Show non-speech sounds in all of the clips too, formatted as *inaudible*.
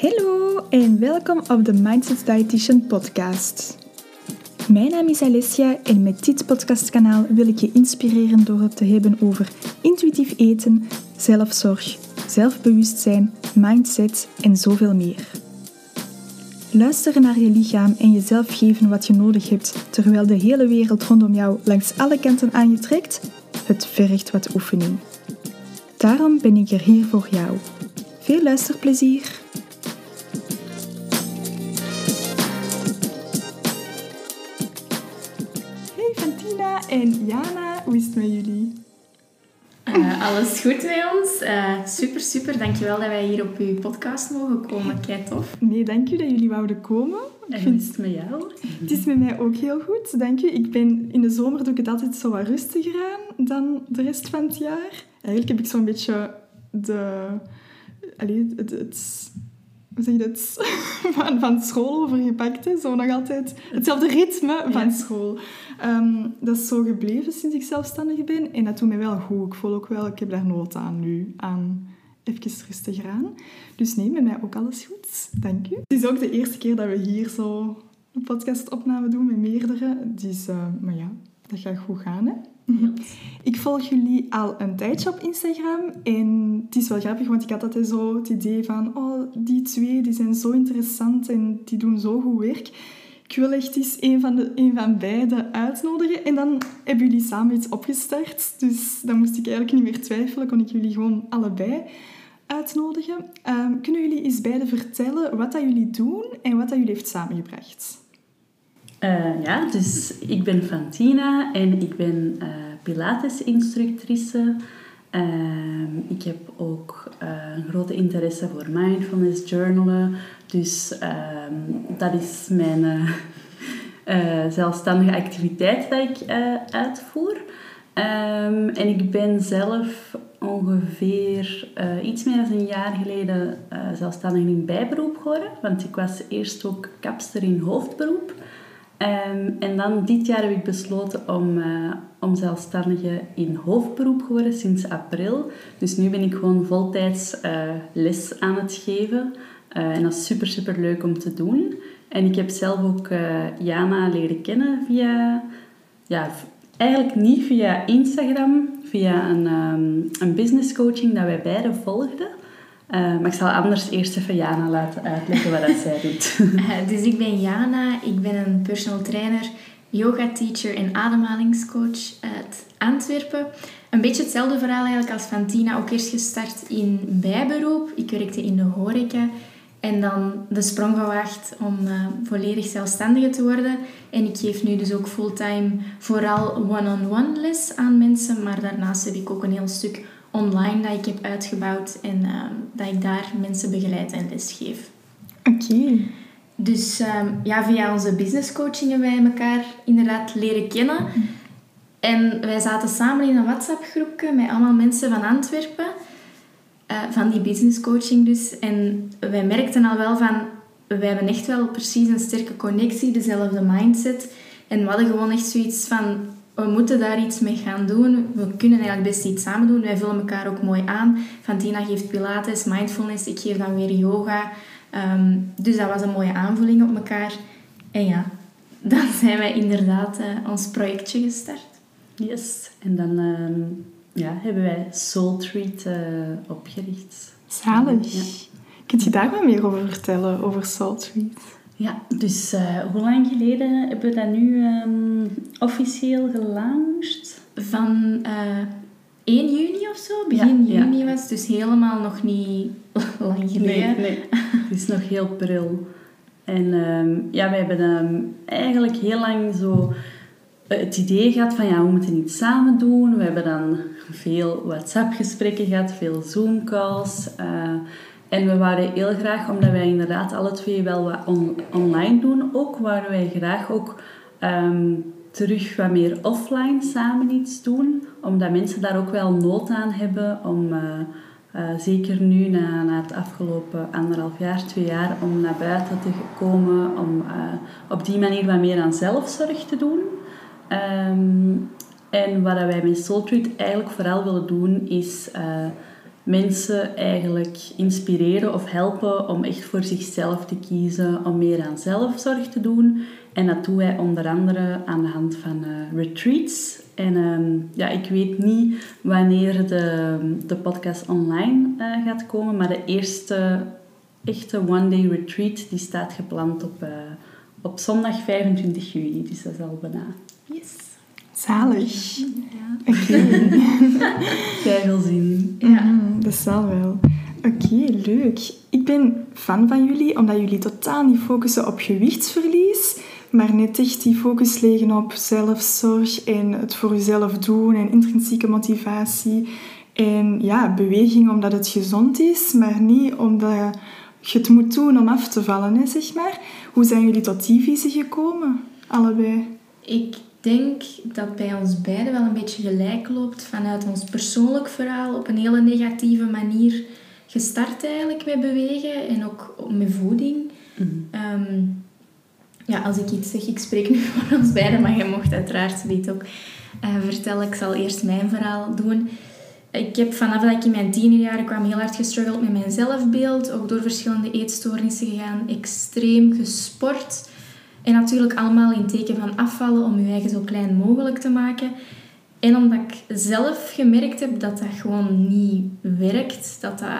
Hallo en welkom op de Mindset Dietitian podcast. Mijn naam is Alessia en met dit podcastkanaal wil ik je inspireren door het te hebben over intuïtief eten, zelfzorg, zelfbewustzijn, mindset en zoveel meer. Luisteren naar je lichaam en jezelf geven wat je nodig hebt terwijl de hele wereld rondom jou langs alle kanten aan je trekt, het vergt wat oefening. Daarom ben ik er hier voor jou. Veel luisterplezier! En Jana, hoe is het met jullie? Uh, alles goed met ons. Uh, super, super. Dankjewel dat wij hier op uw podcast mogen komen. Kijk tof. Nee, dank u dat jullie wouden komen. En hoe is het met jou? Het is met mij ook heel goed, dank u. Ik ben, in de zomer doe ik het altijd zo wat rustiger aan dan de rest van het jaar. Eigenlijk heb ik zo'n beetje de... Allee, het, zeg je dat? *laughs* Van, van school overgepakt. Hè? Zo nog altijd hetzelfde ritme van school. Ehm, dat is zo gebleven sinds ik zelfstandig ben. En dat doet mij wel goed. Ik voel ook wel, ik heb daar nood aan nu. Aan even rustiger aan. Dus nee, met mij ook alles goed. Dank u. Het is ook de eerste keer dat we hier zo een podcastopname doen met meerdere. Dus, uh, maar ja, dat gaat goed gaan, hè? Ik volg jullie al een tijdje op Instagram en het is wel grappig, want ik had altijd zo het idee van oh, die twee die zijn zo interessant en die doen zo goed werk. Ik wil echt eens een van, de, een van beiden uitnodigen. En dan hebben jullie samen iets opgestart. Dus dan moest ik eigenlijk niet meer twijfelen, kon ik jullie gewoon allebei uitnodigen. Um, kunnen jullie eens beiden vertellen wat dat jullie doen en wat dat jullie heeft samengebracht? Uh, ja, dus ik ben Fantina en ik ben uh, Pilates-instructrice. Uh, ik heb ook een grote interesse voor mindfulness journalen. Dus ehm, dat is mijn *laughs* zelfstandige activiteit dat ik uitvoer. Um, en ik ben zelf ongeveer iets meer dan een jaar geleden zelfstandig in bijberoep geworden. Want ik was eerst ook kapster in hoofdberoep. Um, en dan dit jaar heb ik besloten om, uh, om zelfstandige in hoofdberoep geworden sinds april. Dus nu ben ik gewoon voltijds uh, les aan het geven. Uh, en dat is super, super leuk om te doen. En ik heb zelf ook Jana leren kennen via... Ja, eigenlijk niet via Instagram, via een, um, een business coaching dat wij beiden volgden. Uh, maar ik zal anders eerst even Jana laten uitleggen wat dat zij *laughs* doet. Uh, dus ik ben Jana, ik ben een personal trainer, yoga teacher en ademhalingscoach uit Antwerpen. Een beetje hetzelfde verhaal eigenlijk als van Tina, ook eerst gestart in bijberoep. Ik werkte in de horeca en dan de sprong gewaagd om uh, volledig zelfstandige te worden. En ik geef nu dus ook fulltime vooral one-on-one -on -one les aan mensen, maar daarnaast heb ik ook een heel stuk online dat ik heb uitgebouwd en ehm, dat ik daar mensen begeleid en lesgeef. Oké. Dus um, ja, via onze business coaching hebben wij elkaar inderdaad leren kennen. En wij zaten samen in een WhatsApp groepje met allemaal mensen van Antwerpen. Uh, van die business coaching dus. En wij merkten al wel van, wij hebben echt wel precies een sterke connectie, dezelfde mindset. En we hadden gewoon echt zoiets van, we moeten daar iets mee gaan doen. We kunnen eigenlijk best iets samen doen. Wij vullen elkaar ook mooi aan. Fantina geeft pilates, mindfulness. Ik geef dan weer yoga. Um, dus dat was een mooie aanvulling op elkaar. En ja, *laughs* dan zijn wij inderdaad uh, ons projectje gestart. Yes. En dan uh, ja, hebben wij Soul Treat uh, opgericht. Zalig. Ja. Kun je daar wat meer over vertellen, over Soul Treat? Ja, dus uh, hoe lang geleden hebben we dat nu um, officieel gelaunched? Van uh, 1 juni of zo, begin ja, juni ja. was dus helemaal nog niet *laughs* lang geleden. Nee, nee. het is nog heel pril. En um, ja, we hebben um, eigenlijk heel lang zo het idee gehad van ja, we moeten iets samen doen. We hebben dan veel WhatsApp-gesprekken gehad, veel Zoom-calls. Uh, en we waren heel graag, omdat wij inderdaad alle twee wel wat on online doen, ook waren wij graag ook um, terug wat meer offline samen iets doen. Omdat mensen daar ook wel nood aan hebben om, uh, uh, zeker nu na, na het afgelopen anderhalf jaar, twee jaar, om naar buiten te komen, om uh, op die manier wat meer aan zelfzorg te doen. Um, en wat wij met Soul eigenlijk vooral willen doen, is mensen eigenlijk inspireren of helpen om echt voor zichzelf te kiezen, om meer aan zelfzorg te doen. En dat doen wij onder andere aan de hand van uh, retreats. En ehm, ja, ik weet niet wanneer de, de podcast online uh, gaat komen, maar de eerste echte one-day retreat die staat gepland op, uh, op zondag 25 juli. Dus dat is al bijna. Yes. Zalig. Ja. Oké. *laughs* Jij wil zien. Ja. Dat zal wel. Oké, leuk. Ik ben fan van jullie, omdat jullie totaal niet focussen op gewichtsverlies, maar net echt die focus leggen op zelfzorg en het voor jezelf doen en intrinsieke motivatie. En ja, beweging omdat het gezond is, maar niet omdat je het moet doen om af te vallen, hè, zeg maar. Hoe zijn jullie tot die visie gekomen? Allebei. Ik denk dat bij ons beiden wel een beetje gelijk loopt vanuit ons persoonlijk verhaal op een hele negatieve manier gestart eigenlijk met bewegen en ook met voeding. Ehm, ja, als ik iets zeg, ik spreek nu *laughs* voor ons beiden, maar je mocht uiteraard dit ook eh, vertellen. Ik zal eerst mijn verhaal doen. Ik heb vanaf dat ik in mijn tienerjaren kwam heel hard gestruggeld met mijn zelfbeeld. Ook door verschillende eetstoornissen gegaan. Extreem gesport. En natuurlijk allemaal in teken van afvallen om je eigen zo klein mogelijk te maken. En omdat ik zelf gemerkt heb dat dat gewoon niet werkt. Dat dat...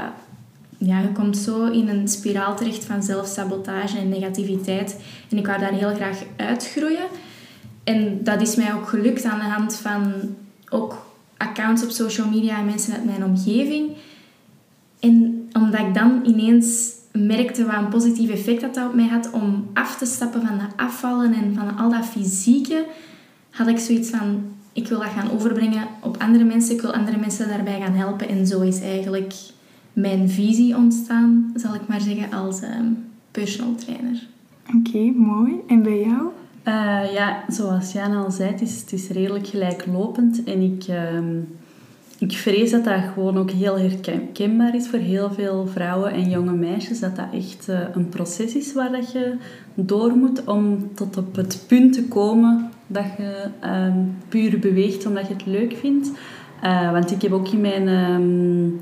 Ja, je komt zo in een spiraal terecht van zelfsabotage en negativiteit. En ik wou daar heel graag uitgroeien. En dat is mij ook gelukt aan de hand van ook accounts op social media en mensen uit mijn omgeving. En omdat ik dan ineens merkte wat een positief effect dat, dat op mij had om af te stappen van dat afvallen en van al dat fysieke, had ik zoiets van, ik wil dat gaan overbrengen op andere mensen. Ik wil andere mensen daarbij gaan helpen. En zo is eigenlijk mijn visie ontstaan, zal ik maar zeggen, als um, personal trainer. Oké, mooi. En bij jou? Uh, ja, zoals Jan al zei, het is, het is redelijk gelijklopend. En ik, uh, ik vrees dat dat gewoon ook heel herkenbaar is voor heel veel vrouwen en jonge meisjes. Dat dat echt uh, een proces is waar dat je door moet om tot op het punt te komen dat je um, puur beweegt omdat je het leuk vindt. Uh, want ik heb ook in mijn, um,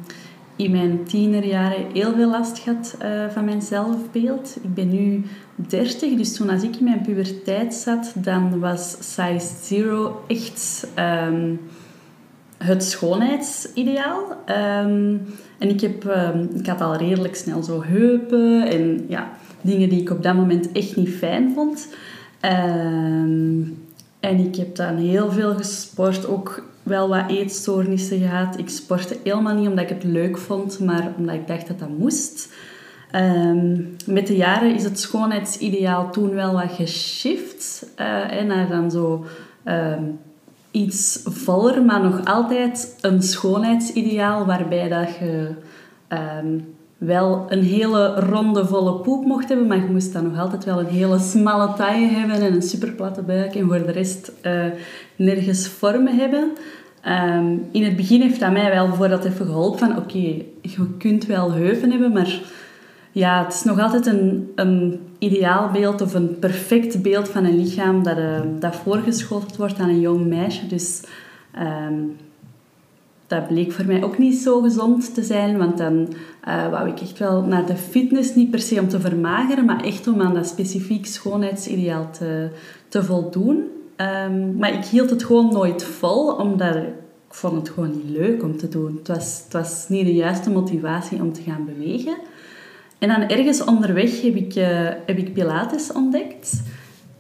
in mijn tienerjaren heel veel last gehad uh, van mijn zelfbeeld. Ik ben nu 30, dus toen als ik in mijn puberteit zat, dan was size zero echt um, het schoonheidsideaal. Um, en ik, heb, um, ik had al redelijk snel zo heupen en ja, dingen die ik op dat moment echt niet fijn vond. en ik heb dan heel veel gesport, ook wel wat eetstoornissen gehad. Ik sportte helemaal niet omdat ik het leuk vond, maar omdat ik dacht dat dat moest. Met de jaren is het schoonheidsideaal toen wel wat geshift. Uh, naar dan zo iets voller, maar nog altijd een schoonheidsideaal waarbij dat je um, wel een hele ronde, volle poep mocht hebben, maar je moest dan nog altijd wel een hele smalle taille hebben en een superplatte buik en voor de rest uh, nergens vormen hebben. Um, in het begin heeft dat mij wel bijvoorbeeld even geholpen van oké, je kunt wel heupen hebben, maar ja, het is nog altijd een, een ideaalbeeld of een perfect beeld van een lichaam dat, uh, dat voorgeschoteld wordt aan een jong meisje. Dus um, dat bleek voor mij ook niet zo gezond te zijn, want dan uh, wou ik echt wel naar de fitness, niet per se om te vermageren, maar echt om aan dat specifiek schoonheidsideaal te, te voldoen. Um, maar ik hield het gewoon nooit vol, omdat ik vond het gewoon niet leuk om te doen. Het was, het was niet de juiste motivatie om te gaan bewegen. En dan ergens onderweg heb ik, uh, heb ik Pilates ontdekt.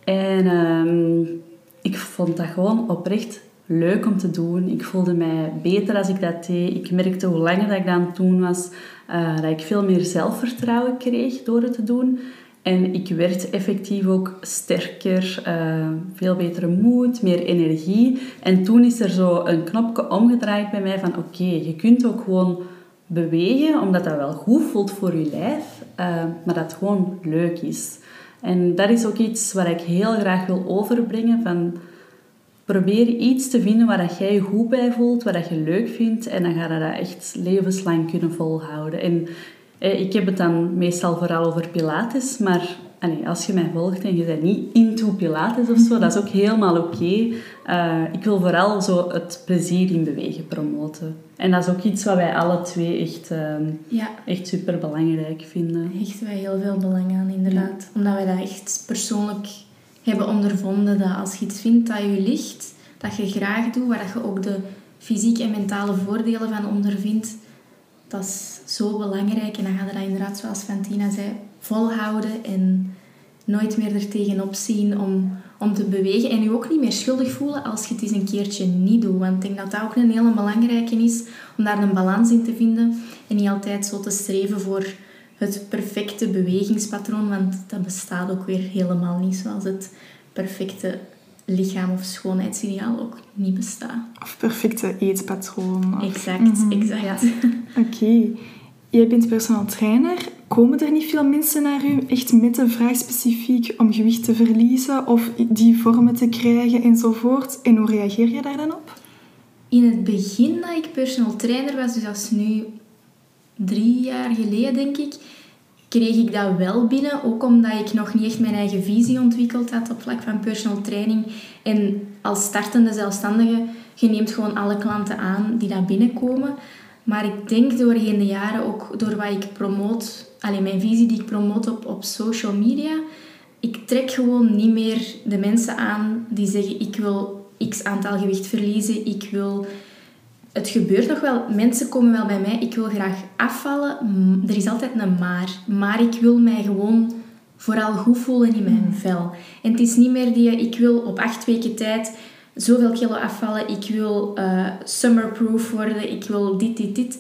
En um, ik vond dat gewoon oprecht leuk om te doen. Ik voelde mij beter als ik dat deed. Ik merkte hoe langer dat ik dat aan was, uh, dat ik veel meer zelfvertrouwen kreeg door het te doen. En ik werd effectief ook sterker, uh, veel betere moed, meer energie. En toen is er zo een knopje omgedraaid bij mij van oké, je kunt ook gewoon bewegen, omdat dat wel goed voelt voor je lijf, uh, maar dat het gewoon leuk is. En dat is ook iets waar ik heel graag wil overbrengen van probeer iets te vinden waar dat jij je goed bij voelt, waar dat je leuk vindt en dan ga je dat echt levenslang kunnen volhouden. En eh, ik heb het dan meestal vooral over pilates, maar allee, als je mij volgt en je bent niet into Pilates of zo, dat is ook helemaal oké. Eh, ik wil vooral zo het plezier in bewegen promoten. En dat is ook iets wat wij alle twee echt, ehm, Ja, echt super belangrijk vinden. hechten wij heel veel belang aan, inderdaad. Omdat wij dat echt persoonlijk hebben ondervonden. Dat als je iets vindt dat je ligt, dat je graag doet, waar dat je ook de fysieke en mentale voordelen van ondervindt, dat is zo belangrijk. En dan ga je dat inderdaad, zoals Fantina zei, volhouden en nooit meer er tegenop zien om, om te bewegen. En je ook niet meer schuldig voelen als je het eens een keertje niet doet. Want ik denk dat dat ook een hele belangrijke is, om daar een balans in te vinden. En niet altijd zo te streven voor het perfecte bewegingspatroon, want dat bestaat ook weer helemaal niet zoals het perfecte lichaam of schoonheidsideaal ook niet bestaat. Of perfecte eetpatroon. of- Exact, Mhm. exact. Oké. Jij bent personal trainer. Komen er niet veel mensen naar u echt met de vraag specifiek om gewicht te verliezen of die vormen te krijgen enzovoort? En hoe reageer je daar dan op? In het begin dat ik personal trainer was, dus dat is nu drie jaar geleden denk ik, kreeg ik dat wel binnen. Ook omdat ik nog niet echt mijn eigen visie ontwikkeld had op vlak van personal training. En als startende zelfstandige, je neemt gewoon alle klanten aan die daar binnenkomen. Maar ik denk doorheen de jaren, ook door wat ik promoot, alleen mijn visie die ik promoot op, op social media, ik trek gewoon niet meer de mensen aan die zeggen ik wil x aantal gewicht verliezen, ik wil... Het gebeurt nog wel, mensen komen wel bij mij, ik wil graag afvallen, er is altijd een maar. Maar ik wil mij gewoon vooral goed voelen in mijn vel. En het is niet meer die, ik wil op acht weken tijd zoveel kilo afvallen, ik wil eh, summerproof worden, ik wil dit, dit, dit.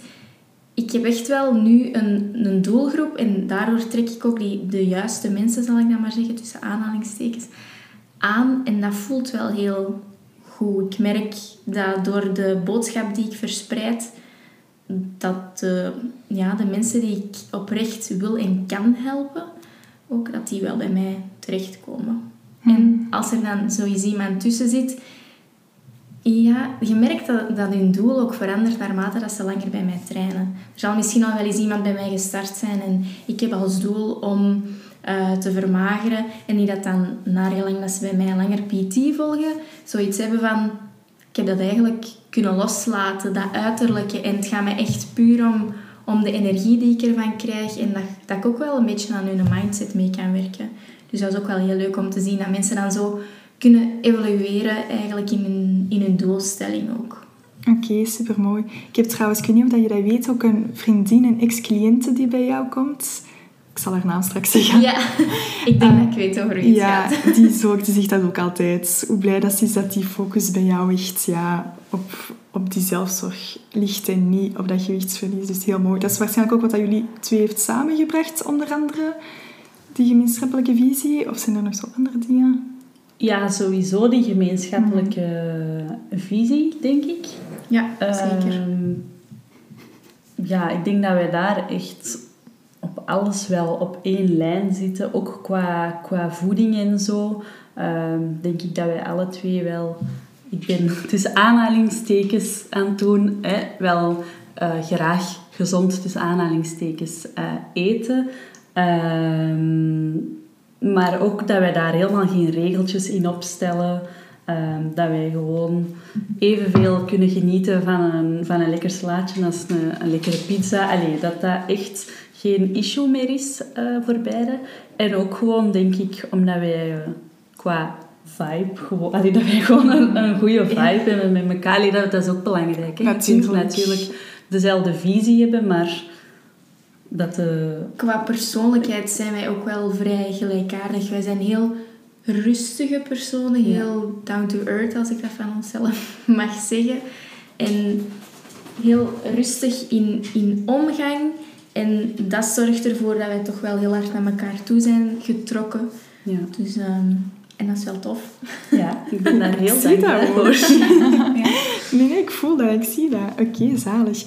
Ik heb echt wel nu een, een doelgroep en daardoor trek ik ook die, de juiste mensen, zal ik dan maar zeggen, tussen aanhalingstekens, aan. En dat voelt wel heel goed. Ik merk dat door de boodschap die ik verspreid, dat de, ja, de mensen die ik oprecht wil en kan helpen, ook dat die wel bij mij terechtkomen. En als er dan zoiets iemand tussen zit, ja, je merkt dat, dat hun doel ook verandert naarmate dat ze langer bij mij trainen. Er zal misschien al wel eens iemand bij mij gestart zijn en ik heb als doel om eh, te vermageren. En die dat dan, naar gelang dat ze bij mij langer PT volgen, zoiets hebben van... Ik heb dat eigenlijk kunnen loslaten, dat uiterlijke. En het gaat mij echt puur om, om de energie die ik ervan krijg. En dat, dat ik ook wel een beetje aan hun mindset mee kan werken. Dus dat is ook wel heel leuk om te zien dat mensen dan zo kunnen evalueren eigenlijk in hun, in hun doelstelling ook. Oké, supermooi. Ik heb trouwens, ik weet niet of dat je dat weet, ook een vriendin, een ex-cliënte die bij jou komt. Ik zal haar naam straks zeggen. Ja, ik denk dat ik weet over wie het Ja, gaat. *laughs* die, die zegt dat ook altijd. Hoe blij dat ze is dat die focus bij jou echt ja, op, op die zelfzorg ligt en niet op dat gewichtsverlies. Dus heel mooi. Dat is waarschijnlijk ook wat dat jullie twee heeft samengebracht, onder andere. Die gemeenschappelijke visie. Of zijn er nog zo andere dingen? Ja, sowieso die gemeenschappelijke visie, denk ik. Ja, zeker. Ehm, ja, ik denk dat wij daar echt op alles wel op één lijn zitten. Ook qua, qua voeding en zo. Ehm, denk ik dat wij alle twee wel... Ik ben tussen aanhalingstekens aan het doen. Hè, wel eh, graag gezond tussen aanhalingstekens eh, eten. Ehm, maar ook dat wij daar helemaal geen regeltjes in opstellen. Ehm, dat wij gewoon evenveel kunnen genieten van een, van een lekker slaatje als een, een lekkere pizza. Allee, dat dat echt geen issue meer is eh, voor beiden. En ook gewoon, denk ik, omdat wij eh, qua vibe, gewoon, allee, dat wij gewoon een, een goede vibe hebben met elkaar. Allee, dat, dat is ook belangrijk. Hè? Je kunt Natuurlijk. natuurlijk dezelfde visie hebben, maar dat de... Qua persoonlijkheid zijn wij ook wel vrij gelijkaardig. Wij zijn heel rustige personen, heel down to earth, als ik dat van onszelf *laughs* mag zeggen. En heel rustig in, in omgang. En dat zorgt ervoor dat wij toch wel heel hard naar elkaar toe zijn getrokken. Ja, Dus, ehm, en dat is wel tof. ja ik *laughs* ben daar heel dat dankbaar ook. voor. *laughs* Nee, nee, ik voel dat, ik zie dat. Oké, zalig.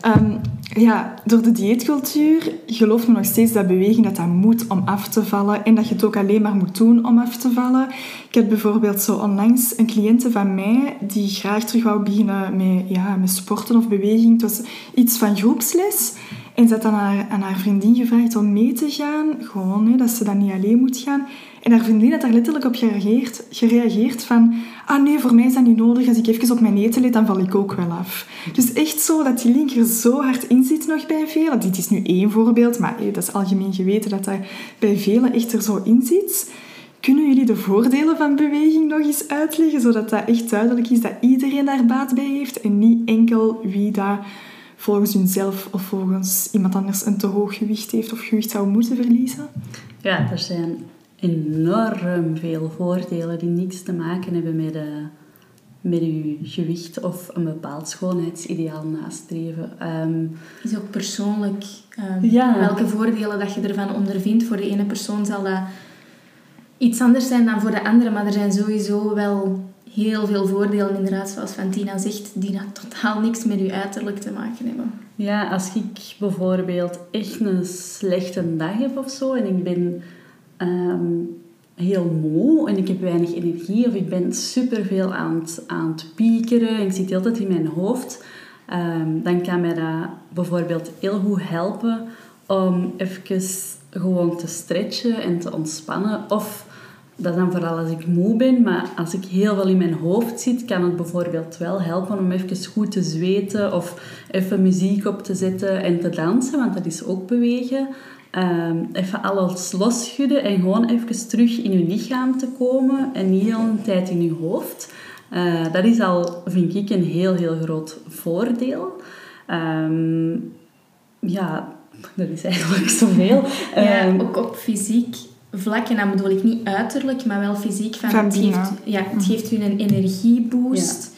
Ehm, ja, door de dieetcultuur gelooft men nog steeds dat beweging dat dat moet om af te vallen en dat je het ook alleen maar moet doen om af te vallen. Ik heb bijvoorbeeld zo onlangs een cliënte van mij die graag terug wou beginnen met, ja, met sporten of beweging. Het was iets van groepsles. En ze had dan haar, aan haar vriendin gevraagd om mee te gaan. Gewoon, hè, dat ze dan niet alleen moet gaan. En haar vriendin had daar letterlijk op gereageerd, gereageerd van... Ah nee, voor mij is dat niet nodig. Als ik even op mijn eten let, dan val ik ook wel af. Dus echt zo dat die link er zo hard in zit nog bij velen. Dit is nu één voorbeeld, maar hé, dat is algemeen geweten dat dat bij velen echt er zo in zit. Kunnen jullie de voordelen van beweging nog eens uitleggen, zodat dat echt duidelijk is dat iedereen daar baat bij heeft en niet enkel wie dat volgens hunzelf of volgens iemand anders een te hoog gewicht heeft of gewicht zou moeten verliezen? Ja, er zijn enorm veel voordelen die niks te maken hebben met, uh, met je gewicht of een bepaald schoonheidsideaal nastreven. Um, is ook persoonlijk um, welke voordelen dat je ervan ondervindt. Voor de ene persoon zal dat iets anders zijn dan voor de andere, maar er zijn sowieso wel heel veel voordelen, inderdaad, zoals Fantina zegt, die dat totaal niks met je uiterlijk te maken hebben. Ja, als ik bijvoorbeeld echt een slechte dag heb of zo en ik ben ehm, heel moe en ik heb weinig energie of ik ben superveel aan het, aan het piekeren en ik zit altijd in mijn hoofd, um, dan kan mij dat bijvoorbeeld heel goed helpen om even gewoon te stretchen en te ontspannen of dat dan vooral als ik moe ben, maar als ik heel veel in mijn hoofd zit, kan het bijvoorbeeld wel helpen om even goed te zweten of even muziek op te zetten en te dansen, want dat is ook bewegen. Um, even alles losschudden en gewoon even terug in je lichaam te komen en niet al een tijd in je hoofd. Uh, dat is al, vind ik, een heel, heel groot voordeel. Um, ja, dat is eigenlijk zoveel. Ja, um, ook op fysiek vlak, en dan bedoel ik niet uiterlijk, maar wel fysiek. Van, het, geeft, ja, het geeft u een energieboost.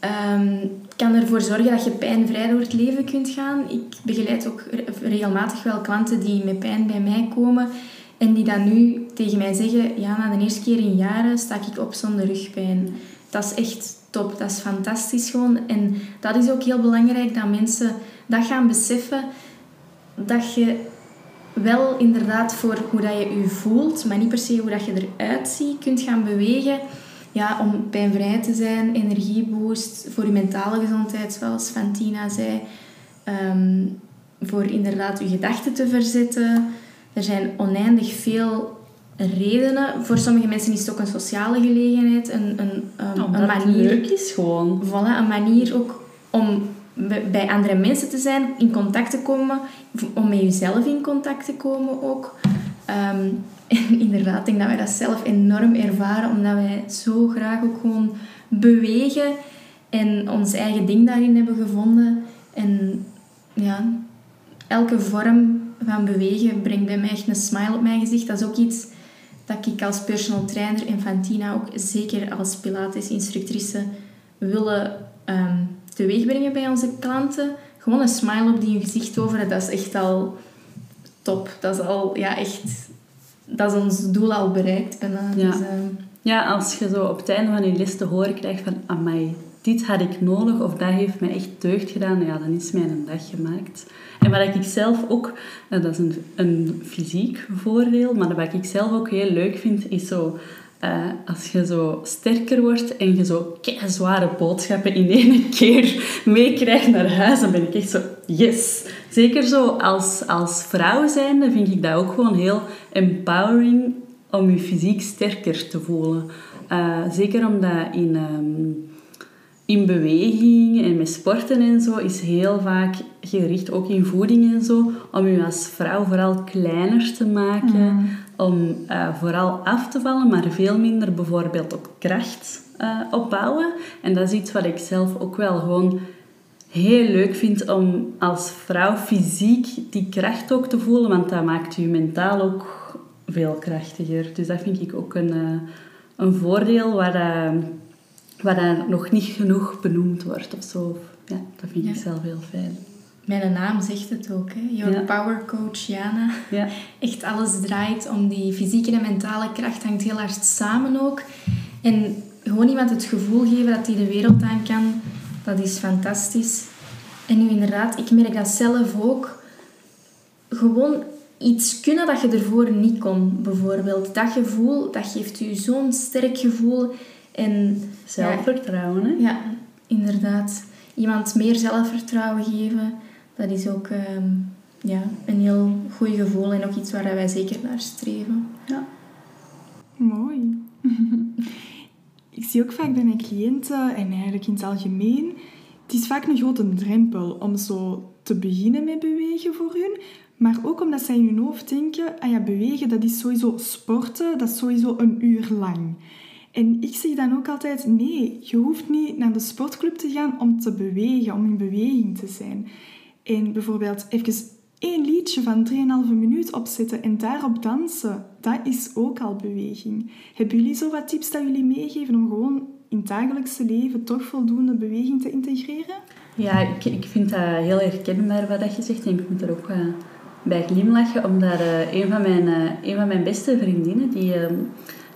Ja. Um, kan ervoor zorgen dat je pijnvrij door het leven kunt gaan. Ik begeleid ook regelmatig wel klanten die met pijn bij mij komen en die dan nu tegen mij zeggen: Ja, na de eerste keer in jaren sta ik op zonder rugpijn. Dat is echt top, dat is fantastisch gewoon. En dat is ook heel belangrijk dat mensen dat gaan beseffen dat je wel inderdaad voor hoe dat je je voelt, maar niet per se hoe dat je eruit ziet, kunt gaan bewegen. Ja, om pijnvrij te zijn, energieboost, voor je mentale gezondheid, zoals Fantina zei. Um, voor inderdaad je gedachten te verzetten. Er zijn oneindig veel redenen. Voor sommige mensen is het ook een sociale gelegenheid. Een, een, um, een manier. leuk is gewoon. Voilà, een manier ook om bij andere mensen te zijn, in contact te komen, om met jezelf in contact te komen ook. Um, *laughs* en inderdaad, ik denk dat wij dat zelf enorm ervaren, omdat wij zo graag ook gewoon bewegen en ons eigen ding daarin hebben gevonden. En ja, elke vorm van bewegen brengt bij mij echt een smile op mijn gezicht. Dat is ook iets dat ik als personal trainer en Fantina ook zeker als Pilates-instructrice willen um, teweeg brengen bij onze klanten. Gewoon een smile op die gezicht over, dat is echt al top. Dat is al, ja, echt... Dat is ons doel al bereikt bijna. Ja. Dus, ehm, ja, als je zo op het einde van je les te horen krijgt van... Amai, dit had ik nodig of dat heeft mij echt deugd gedaan. Ja, dan is mijn dag gemaakt. En wat ik zelf ook... Dat is een, een fysiek voordeel, maar wat ik zelf ook heel leuk vind, is zo uh, als je zo sterker wordt en je zo zware boodschappen in één *laughs* keer meekrijgt naar huis, dan ben ik echt zo, yes. Zeker zo als, als vrouw zijnde vind ik dat ook gewoon heel empowering om je fysiek sterker te voelen. Uh, zeker omdat in, um, in beweging en met sporten en zo is heel vaak gericht, ook in voeding en zo, om je als vrouw vooral kleiner te maken. Mm om uh, vooral af te vallen, maar veel minder bijvoorbeeld op kracht uh, opbouwen. En dat is iets wat ik zelf ook wel gewoon heel leuk vind om als vrouw fysiek die kracht ook te voelen, want dat maakt je mentaal ook veel krachtiger. Dus dat vind ik ook een, uh, een voordeel waar, uh, waar nog niet genoeg benoemd wordt of zo. Ja, dat vind ik zelf heel fijn. Mijn naam zegt het ook, hè? Your power coach Jana. Ja. *laughs* Echt alles draait om die fysieke en mentale kracht, hangt heel hard samen ook. En gewoon iemand het gevoel geven dat hij de wereld aan kan, dat is fantastisch. En nu inderdaad, ik merk dat zelf ook. Gewoon iets kunnen dat je ervoor niet kon, bijvoorbeeld. Dat gevoel, dat geeft u zo'n sterk gevoel. En, zelfvertrouwen, hè? Ja, inderdaad. Iemand meer zelfvertrouwen geven dat is ook... Um, ja, een heel goed gevoel en ook iets waar wij zeker naar streven. Ja. Mooi. *laughs* Ik zie ook vaak bij mijn cliënten en eigenlijk in het algemeen, het is vaak een grote drempel om zo te beginnen met bewegen voor hun. Maar ook omdat zij in hun hoofd denken, ah ja, bewegen dat is sowieso sporten, dat is sowieso een uur lang. En ik zeg dan ook altijd, nee, je hoeft niet naar de sportclub te gaan om te bewegen, om in beweging te zijn. En bijvoorbeeld even één liedje van 3,5 minuut opzetten en daarop dansen, dat is ook al beweging. Hebben jullie zo wat tips dat jullie meegeven om gewoon in het dagelijkse leven toch voldoende beweging te integreren? Ja, ik, ik vind dat heel herkenbaar wat je zegt en ik moet er ook uh, bij glimlachen, omdat uh, een, van mijn, uh, een van mijn beste vriendinnen, die, ehm,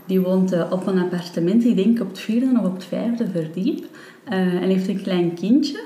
die woont op een appartement, ik denk op het vierde of op het vijfde verdiep, en heeft een klein kindje.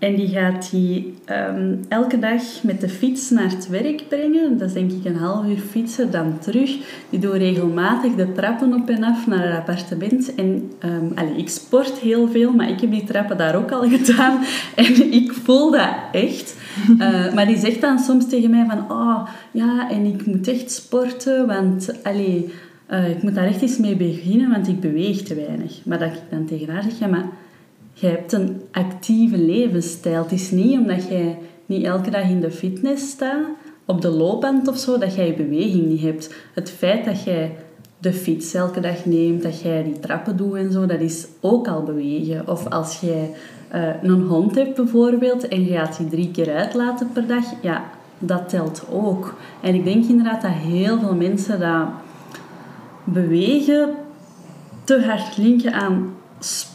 En die gaat die um, elke dag met de fiets naar het werk brengen. Dat is denk ik een half uur fietsen, dan terug. Die doet regelmatig de trappen op en af naar het appartement. En um, ik sport heel veel, maar ik heb die trappen daar ook al *laughs* gedaan. En ik voel dat echt. Uh, *laughs* maar die zegt dan soms tegen mij van... Oh, ja, en ik moet echt sporten, want... Allez, uh, ik moet daar echt eens mee beginnen, want ik beweeg te weinig. Maar dat ik dan tegen haar zeg... Ja, maar je hebt een actieve levensstijl. Het is niet omdat jij niet elke dag in de fitness staat, op de loopband of zo, dat jij je beweging niet hebt. Het feit dat jij de fiets elke dag neemt, dat jij die trappen doet en zo, dat is ook al bewegen. Of als jij uh, een hond hebt bijvoorbeeld en je gaat die drie keer uitlaten per dag, ja, dat telt ook. En ik denk inderdaad dat heel veel mensen dat bewegen te hard linken aan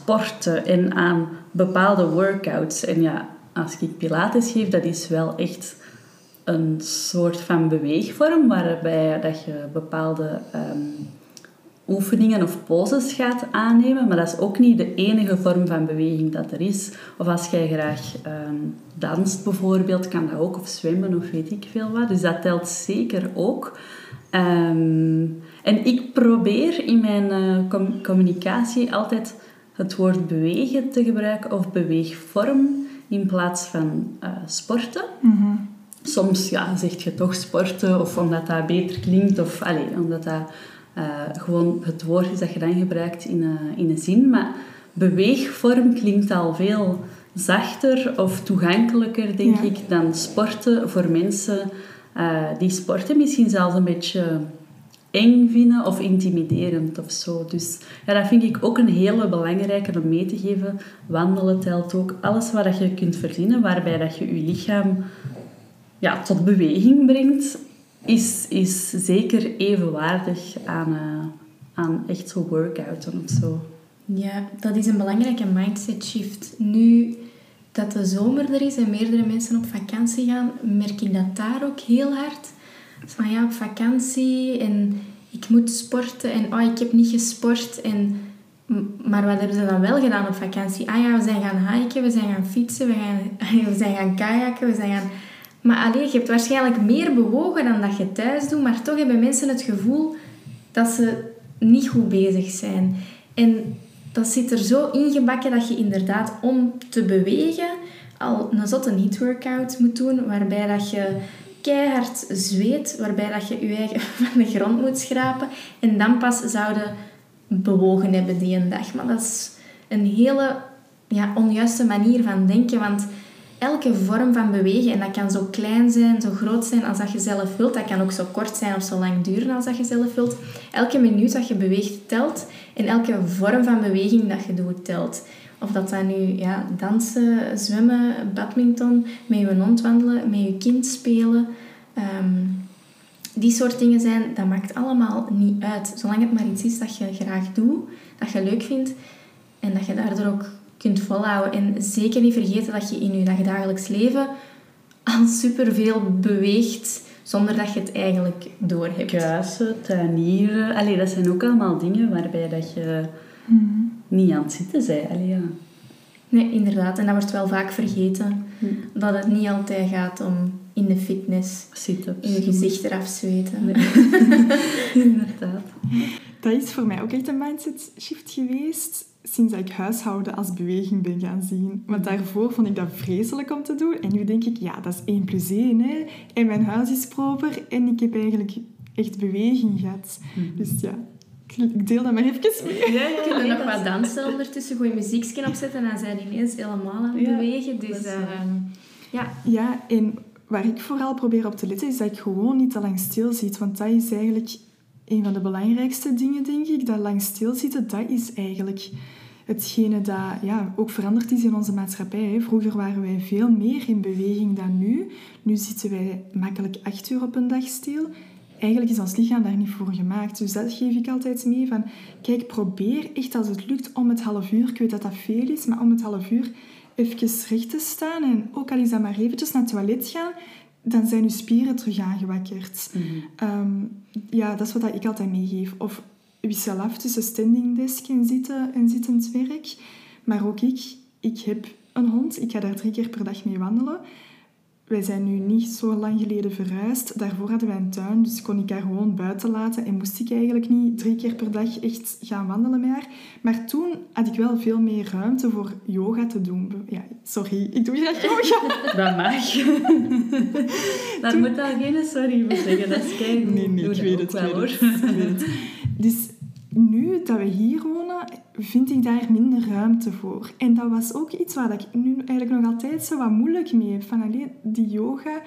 sporten en aan bepaalde workouts. En ja, als ik pilates geef, dat is wel echt een soort van beweegvorm waarbij dat je bepaalde ehm, oefeningen of poses gaat aannemen, maar dat is ook niet de enige vorm van beweging dat er is. Of als jij graag um, danst bijvoorbeeld, kan dat ook, of zwemmen of weet ik veel wat. Dus dat telt zeker ook. Ehm, en ik probeer in mijn uh, communicatie altijd het woord bewegen te gebruiken of beweegvorm in plaats van uh, sporten. Mhm. Soms ja, zeg je toch sporten of omdat dat beter klinkt of allez, omdat dat uh, gewoon het woord is dat je dan gebruikt in, een, in een zin. Maar beweegvorm klinkt al veel zachter of toegankelijker, denk ik, dan sporten voor mensen uh, die sporten misschien zelfs een beetje eng vinden of intimiderend of zo. Dus ja, dat vind ik ook een hele belangrijke om mee te geven. Wandelen telt ook. Alles wat je kunt verzinnen waarbij dat je je lichaam ja, tot beweging brengt, is, is zeker evenwaardig aan, uh, aan echt zo workouten of zo. Ja, dat is een belangrijke mindset shift. Nu dat de zomer er is en meerdere mensen op vakantie gaan, merk ik dat daar ook heel hard van ja, op vakantie en ik moet sporten en oh, ik heb niet gesport. En, maar wat hebben ze dan wel gedaan op vakantie? Ah ja, we zijn gaan hiken, we zijn gaan fietsen, we, gaan, *laughs* we zijn gaan kajakken, we zijn gaan... Maar alleen, je hebt waarschijnlijk meer bewogen dan dat je thuis doet, maar toch hebben mensen het gevoel dat ze niet goed bezig zijn. En dat zit er zo ingebakken dat je inderdaad om te bewegen al een zotte heat workout moet doen, waarbij dat je keihard zweet, waarbij dat je je eigen *laughs* van de grond moet schrapen. En dan pas zouden bewogen hebben die een dag. Maar dat is een hele ja, onjuiste manier van denken, want elke vorm van bewegen, en dat kan zo klein zijn, zo groot zijn als dat je zelf wilt, dat kan ook zo kort zijn of zo lang duren als dat je zelf wilt. Elke minuut dat je beweegt telt en elke vorm van beweging dat je doet telt. Of dat dat nu ja, dansen, zwemmen, badminton, met je hond wandelen, met je kind spelen. Ehm, die soort dingen zijn, dat maakt allemaal niet uit. Zolang het maar iets is dat je graag doet, dat je leuk vindt en dat je daardoor ook kunt volhouden. En zeker niet vergeten dat je in je dagelijks leven al superveel beweegt zonder dat je het eigenlijk doorhebt. Kuisen, tuinieren, Allee, dat zijn ook allemaal dingen waarbij dat je mhm niet aan het zitten zijn. Allee, ja. Nee, inderdaad. En dat wordt wel vaak vergeten. Hm. Dat het niet altijd gaat om in de fitness in je gezicht eraf zweten. *laughs* inderdaad. dat is voor mij ook echt een mindset shift geweest sinds dat ik huishouden als beweging ben gaan zien. Want daarvoor vond ik dat vreselijk om te doen. En nu denk ik, ja, dat is 1 plus 1. Hè. En mijn huis is proper en ik heb eigenlijk echt beweging gehad. Dus ja, ik deel dat maar even mee. Ja, ja, Kun je nog wat dansen ondertussen, goede muziekje opzetten en dan zijn die ineens helemaal aan het Ja, bewegen. Dus eh, ja, Ja, en waar ik vooral probeer op te letten, is dat ik gewoon niet te lang stilzit. Want dat is eigenlijk een van de belangrijkste dingen, denk ik. Dat lang stilzitten, dat is eigenlijk hetgene dat ja, ook veranderd is in onze maatschappij. Hè. Vroeger waren wij veel meer in beweging dan nu. Nu zitten wij makkelijk acht uur op een dag stil. Eigenlijk is ons lichaam daar niet voor gemaakt. Dus dat geef ik altijd mee van... Kijk, probeer echt als het lukt om het half uur... Ik weet dat dat veel is, maar om het half uur even recht te staan. En ook al is dat maar eventjes naar het toilet gaan... Dan zijn je spieren terug aangewakkerd. Ehm, ja, dat is wat ik altijd meegeef. Of wissel af tussen standing desk en, zitten, en zittend werk. Maar ook ik, ik heb een hond. Ik ga daar drie keer per dag mee wandelen. Wij zijn nu niet zo lang geleden verhuisd. Daarvoor hadden wij een tuin, dus kon ik haar gewoon buiten laten. En moest ik eigenlijk niet drie keer per dag echt gaan wandelen met haar. Maar toen had ik wel veel meer ruimte voor yoga te doen. Ja, sorry, ik doe graag yoga. *laughs* Dat mag. *laughs* Daar moet al geen sorry voor zeggen. Dat is kei Nee, nee, ik weet het, ik weet het, ik weet het. Dus nu dat we hier wonen, vind ik daar minder ruimte voor. En dat was ook iets waar ik nu eigenlijk nog altijd zo wat moeilijk mee heb. Van alleen die yoga,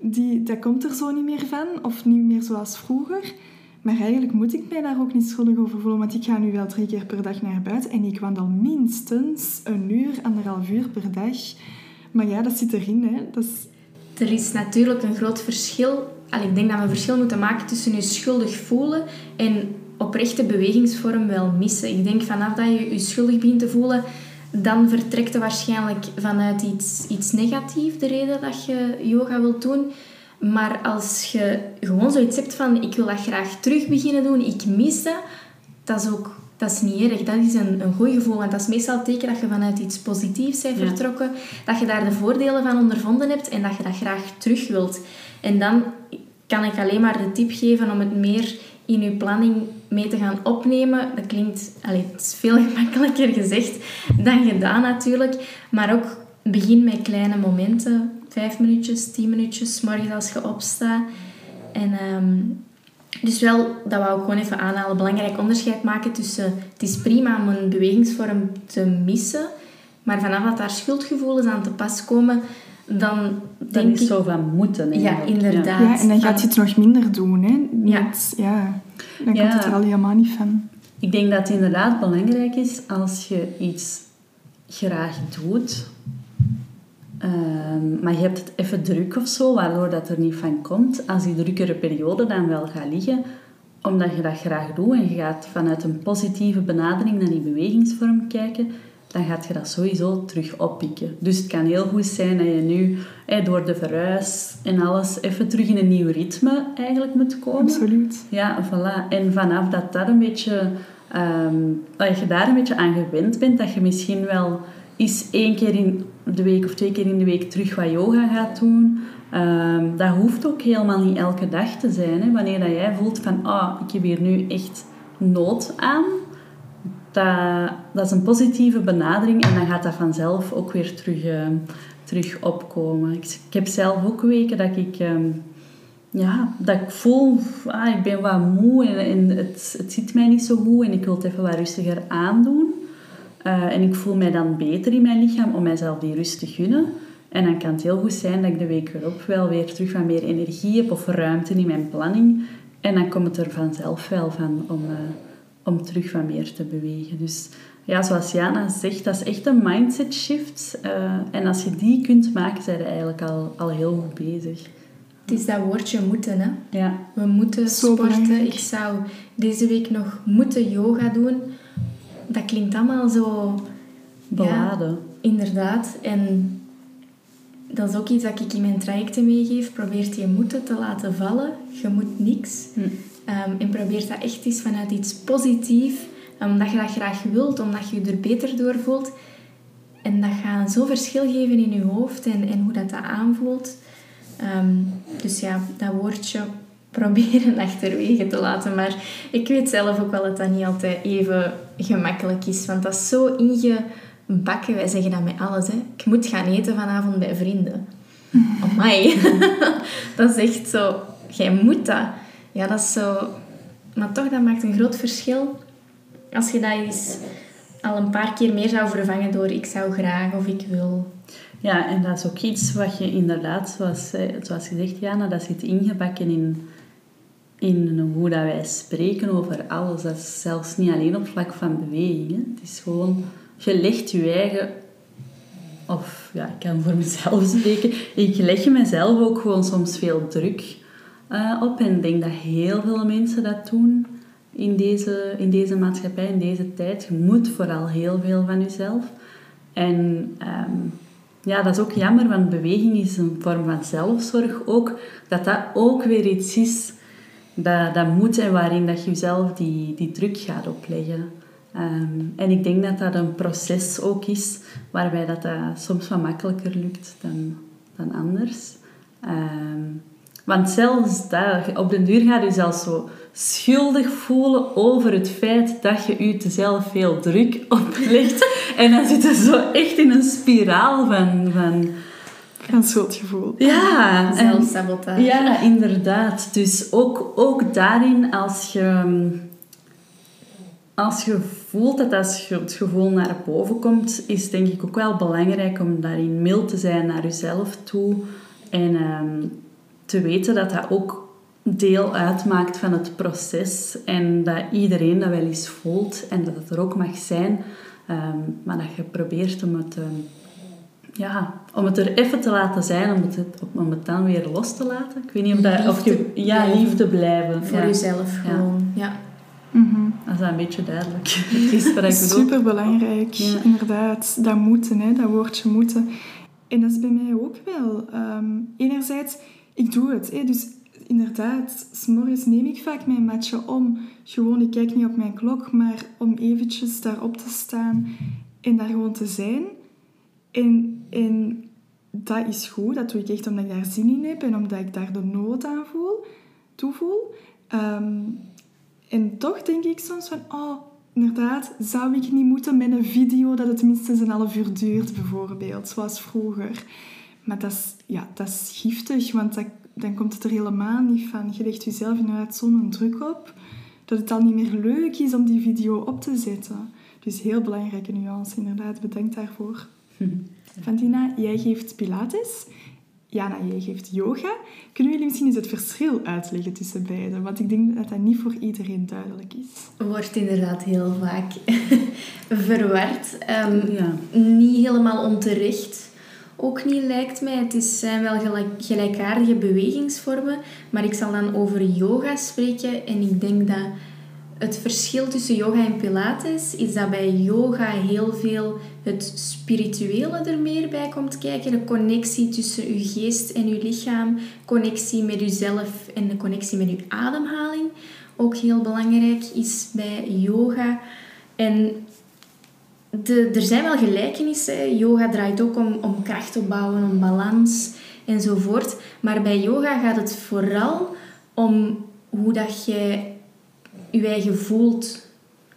die, dat komt er zo niet meer van. Of niet meer zoals vroeger. Maar eigenlijk moet ik mij daar ook niet schuldig over voelen. Want ik ga nu wel drie keer per dag naar buiten. En ik wandel minstens een uur, anderhalf uur per dag. Maar ja, dat zit erin. Hè. Dat is, er is natuurlijk een groot verschil. Allee, ik denk dat we een verschil moeten maken tussen je schuldig voelen en oprechte bewegingsvorm wel missen. Ik denk vanaf dat je je schuldig begint te voelen, dan vertrekt je waarschijnlijk vanuit iets, iets negatiefs, de reden dat je yoga wilt doen. Maar als je gewoon zoiets hebt van, ik wil dat graag terug beginnen doen, ik mis dat, dat is ook dat is niet erg. Dat is een, een goed gevoel. Want dat is meestal het teken dat je vanuit iets positiefs bent Ja. vertrokken. Dat je daar de voordelen van ondervonden hebt en dat je dat graag terug wilt. En dan kan ik alleen maar de tip geven om het meer in je planning mee te gaan opnemen. Dat klinkt... Allee, het is veel *laughs* gemakkelijker gezegd dan gedaan natuurlijk. Maar ook begin met kleine momenten. Vijf minuutjes, tien minuutjes, 's morgens als je opstaat. En... ehm, dus wel, dat wou ik gewoon even aanhalen, belangrijk onderscheid maken tussen... Het is prima om een bewegingsvorm te missen, maar vanaf dat daar schuldgevoelens aan te pas komen, dan Dat denk is ik... zo van moeten. Ja, inderdaad. ja, en dan gaat je het nog minder doen. Hè. Ja. Met- ja. Dan Ja. komt het er al helemaal niet van. Ik denk dat het inderdaad belangrijk is als je iets graag doet, ehm, maar je hebt het even druk of zo, waardoor dat er niet van komt. Als die drukkere periode dan wel gaat liggen, omdat je dat graag doet en je gaat vanuit een positieve benadering naar die bewegingsvorm kijken, dan gaat je dat sowieso terug oppikken. Dus het kan heel goed zijn dat je nu eh, door de verhuis en alles even terug in een nieuw ritme eigenlijk moet komen. Absoluut. Ja, voilà. En vanaf dat dat een beetje... ehm, dat je daar een beetje aan gewend bent, dat je misschien wel eens één keer in de week of twee keer in de week terug wat yoga gaat doen. Ehm, dat hoeft ook helemaal niet elke dag te zijn. Hè. Wanneer dat jij voelt van, ah, ik heb hier nu echt nood aan. Dat, dat is een positieve benadering en dan gaat dat vanzelf ook weer terug, ehm, terug opkomen. Ik, ik heb zelf ook weken dat ik... ehm, ja, dat ik voel, ah, ik ben wat moe en, en het, het zit mij niet zo goed en ik wil het even wat rustiger aandoen. Eh, en ik voel mij dan beter in mijn lichaam om mijzelf die rust te gunnen. En dan kan het heel goed zijn dat ik de week erop wel weer terug wat meer energie heb of ruimte in mijn planning. En dan komt het er vanzelf wel van om, eh, om terug wat meer te bewegen. Dus ja, zoals Jana zegt, dat is echt een mindset shift. Eh, en als je die kunt maken, zijn je eigenlijk al, al heel goed bezig. Het is dat woordje moeten, hè. Ja. We moeten Zo sporten. belangrijk. Ik zou deze week nog moeten yoga doen. Dat klinkt allemaal zo... Beladen. Inderdaad. En dat is ook iets dat ik in mijn trajecten meegeef. Probeer je moeten te laten vallen. Je moet niks. Hm. Ehm, en probeer dat echt eens vanuit iets positiefs. Omdat je dat graag wilt. Omdat je je er beter door voelt. En dat gaat zo'n verschil geven in je hoofd. En, en hoe dat, dat aanvoelt. Ehm, dus ja, dat woordje *laughs* proberen achterwege te laten. Maar ik weet zelf ook wel dat dat niet altijd even gemakkelijk is. Want dat is zo ingebakken. Wij zeggen dat met alles. Hè. Ik moet gaan eten vanavond bij vrienden. *laughs* Amai. *laughs* dat is echt zo... Jij moet dat. Ja, dat is zo... Maar toch, dat maakt een groot verschil. Als je dat eens al een paar keer meer zou vervangen door ik zou graag of ik wil. Ja, en dat is ook iets wat je inderdaad, zoals, zoals gezegd Jana, dat zit ingebakken in, in hoe dat wij spreken over alles. Dat is zelfs niet alleen op vlak van bewegingen. Het is gewoon, je legt je eigen, of ja, ik kan voor mezelf *laughs* spreken, ik leg mezelf ook gewoon soms veel druk uh, op. En ik denk dat heel veel mensen dat doen in deze, in deze maatschappij, in deze tijd. Je moet vooral heel veel van jezelf. En um, ja, dat is ook jammer, want beweging is een vorm van zelfzorg ook. Dat dat ook weer iets is dat, dat moet en waarin dat je jezelf die, die druk gaat opleggen. Ehm, en ik denk dat dat een proces ook is waarbij dat, dat soms wat makkelijker lukt dan, dan anders. Um, want zelfs dat, op den duur gaat je zelfs zo schuldig voelen over het feit dat je je zelf veel druk oplegt. *laughs* en dan zit je zo echt in een spiraal van... van een schuldgevoel. Ja. Zelfsabotage. Ja, inderdaad. Dus ook, ook daarin, als je, als je voelt dat dat schuldgevoel naar boven komt, is denk ik ook wel belangrijk om daarin mild te zijn naar jezelf toe. En um, te weten dat dat ook deel uitmaakt van het proces en dat iedereen dat wel eens voelt en dat het er ook mag zijn, um, maar dat je probeert om het, um, ja, om het er even te laten zijn, om het, om het dan weer los te laten. Ik weet niet of, dat, of je ja, liefde blijven. Voor ja. jezelf gewoon, ja. ja. Mm -hmm. Dat is een beetje duidelijk. *laughs* is wat ik Super belangrijk, ja. inderdaad. Dat moeten, hè, dat woordje moeten. En dat is bij mij ook wel. Um, enerzijds ik doe het. Hè. Dus inderdaad, s'morgens neem ik vaak mijn matje om. Gewoon, ik kijk niet op mijn klok, maar om eventjes daarop te staan en daar gewoon te zijn. En, dat is goed. Dat doe ik echt omdat ik daar zin in heb en omdat ik daar de nood aan voel, toevoel. Um, en toch denk ik soms van, oh, inderdaad, zou ik niet moeten met een video dat het minstens een half uur duurt, bijvoorbeeld, zoals vroeger. Maar dat is, ja, dat is giftig, want dat, dan komt het er helemaal niet van. Je legt jezelf inderdaad zo'n druk op dat het al niet meer leuk is om die video op te zetten. Dus heel belangrijke nuance, inderdaad. Bedankt daarvoor. *laughs* Fantina, jij geeft Pilates. Jana, jij geeft yoga. Kunnen jullie misschien eens het verschil uitleggen tussen beiden? Want ik denk dat dat niet voor iedereen duidelijk is. Wordt inderdaad heel vaak *laughs* verward. Um, ja. Niet helemaal onterecht ook niet, lijkt mij. Het zijn wel gelijk, gelijkaardige bewegingsvormen, maar ik zal dan over yoga spreken. En ik denk dat het verschil tussen yoga en pilates is dat bij yoga heel veel het spirituele er meer bij komt kijken. De connectie tussen uw geest en uw lichaam, connectie met uzelf en de connectie met uw ademhaling. Ook heel belangrijk is bij yoga. En er zijn wel gelijkenissen. Yoga draait ook om, om kracht opbouwen, om balans enzovoort. Maar bij yoga gaat het vooral om hoe dat je je eigen voelt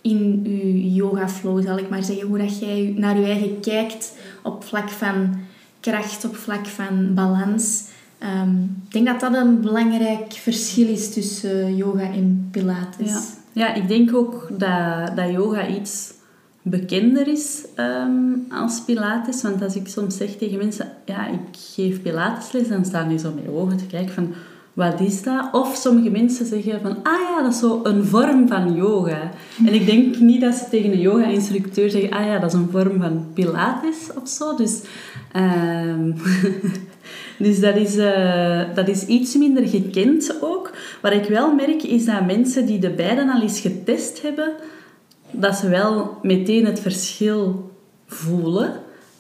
in je yoga flow, zal ik maar zeggen. Hoe dat jij naar je eigen kijkt op vlak van kracht, op vlak van balans. Ehm, ik denk dat dat een belangrijk verschil is tussen yoga en pilates. Ja, ja ik denk ook dat, dat yoga iets bekender is um, als Pilates. Want als ik soms zeg tegen mensen, ja, ik geef Pilatesles, dan staan die zo met ogen te kijken van, wat is dat? Of sommige mensen zeggen van, ah ja, dat is zo een vorm van yoga. En ik denk niet dat ze tegen een yoga-instructeur zeggen, ah ja, dat is een vorm van Pilates of zo. Dus, um, *laughs* dus dat, is, uh, dat is iets minder gekend ook. Wat ik wel merk, is dat mensen die de beiden al eens getest hebben, dat ze wel meteen het verschil voelen.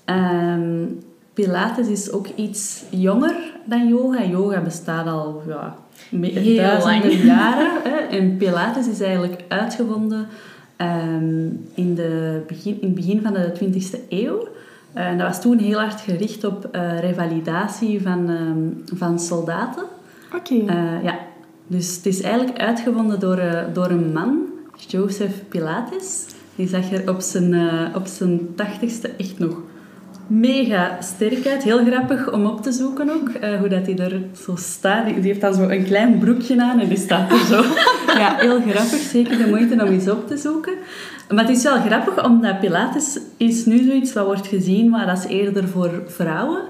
Um, Pilates is ook iets jonger dan yoga. Yoga bestaat al ja, duizenden lang. jaren. Hè? En Pilates is eigenlijk uitgevonden um, in, de begin, in het begin van de 20e eeuw. Uh, dat was toen heel hard gericht op uh, revalidatie van, um, van soldaten. Oké. Okay. Uh, ja, dus het is eigenlijk uitgevonden door, door een man, Joseph Pilates. Die zag er op zijn, uh, op zijn tachtigste echt nog mega sterk uit. Heel grappig om op te zoeken ook, uh, hoe dat hij er zo staat. Die, heeft dan zo een klein broekje aan en die staat er zo. *laughs* ja, heel grappig. Zeker de moeite om eens op te zoeken. Maar het is wel grappig, omdat Pilates is nu zoiets wat wordt gezien, maar dat is eerder voor vrouwen.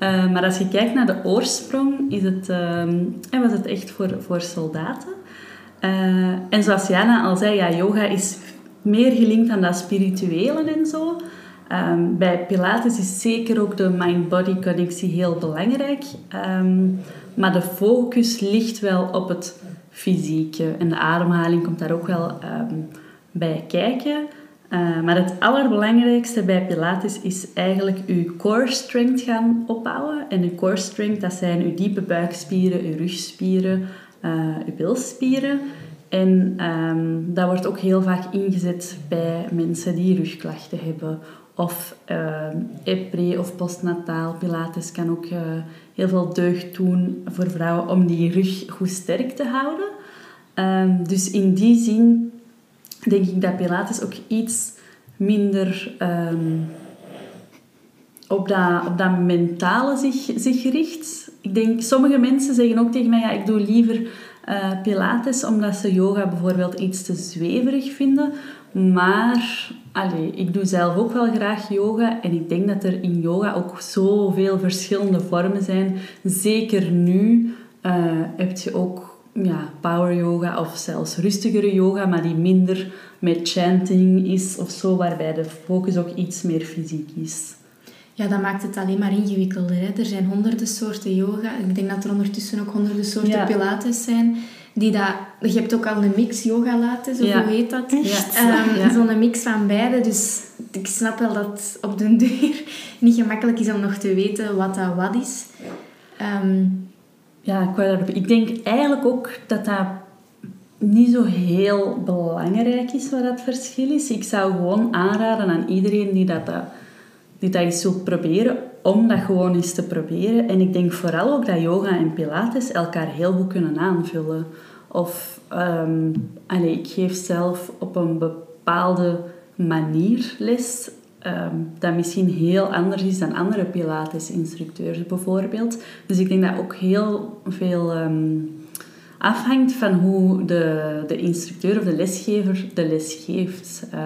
Uh, maar als je kijkt naar de oorsprong, is het, uh, was het echt voor, voor soldaten. Uh, en zoals Jana al zei, ja, yoga is meer gelinkt aan dat spirituele en zo. Um, bij Pilates is zeker ook de mind-body connectie heel belangrijk. Um, maar de focus ligt wel op het fysieke. En de ademhaling komt daar ook wel um, bij kijken. Uh, maar het allerbelangrijkste bij Pilates is eigenlijk uw core strength gaan opbouwen. En uw core strength, dat zijn uw diepe buikspieren, uw rugspieren, uh, uw bilspieren. En um, dat wordt ook heel vaak ingezet bij mensen die rugklachten hebben of uh, pre- of postnataal. Pilates kan ook uh, heel veel deugd doen voor vrouwen om die rug goed sterk te houden. Um, dus in die zin denk ik dat Pilates ook iets minder um, op, dat, op dat mentale zich, zich richt. Ik denk, sommige mensen zeggen ook tegen mij, ja, ik doe liever uh, Pilates omdat ze yoga bijvoorbeeld iets te zweverig vinden. Maar allee, ik doe zelf ook wel graag yoga en ik denk dat er in yoga ook zoveel verschillende vormen zijn. Zeker nu uh, heb je ook ja, power yoga of zelfs rustigere yoga, maar die minder met chanting is of zo, waarbij de focus ook iets meer fysiek is. Ja, dat maakt het alleen maar ingewikkelder. Hè? Er zijn honderden soorten yoga. Ik denk dat er ondertussen ook honderden soorten ja. pilates zijn die dat... Je hebt ook al een mix yoga laten, of hoe heet dat? Um, ja. Zo'n mix van beide. Dus ik snap wel dat het op den duur *laughs* niet gemakkelijk is om nog te weten wat dat wat is. Um, ja, ik, ik denk eigenlijk ook dat dat niet zo heel belangrijk is wat dat verschil is. Ik zou gewoon aanraden aan iedereen die dat, dat eens zult proberen, om dat gewoon eens te proberen. En ik denk vooral ook dat yoga en pilates elkaar heel goed kunnen aanvullen. Of, allez, ik geef zelf op een bepaalde manier les, um, dat misschien heel anders is dan andere pilates-instructeurs bijvoorbeeld. Dus ik denk dat ook heel veel um, afhangt van hoe de, de instructeur of de lesgever de les geeft. Uh,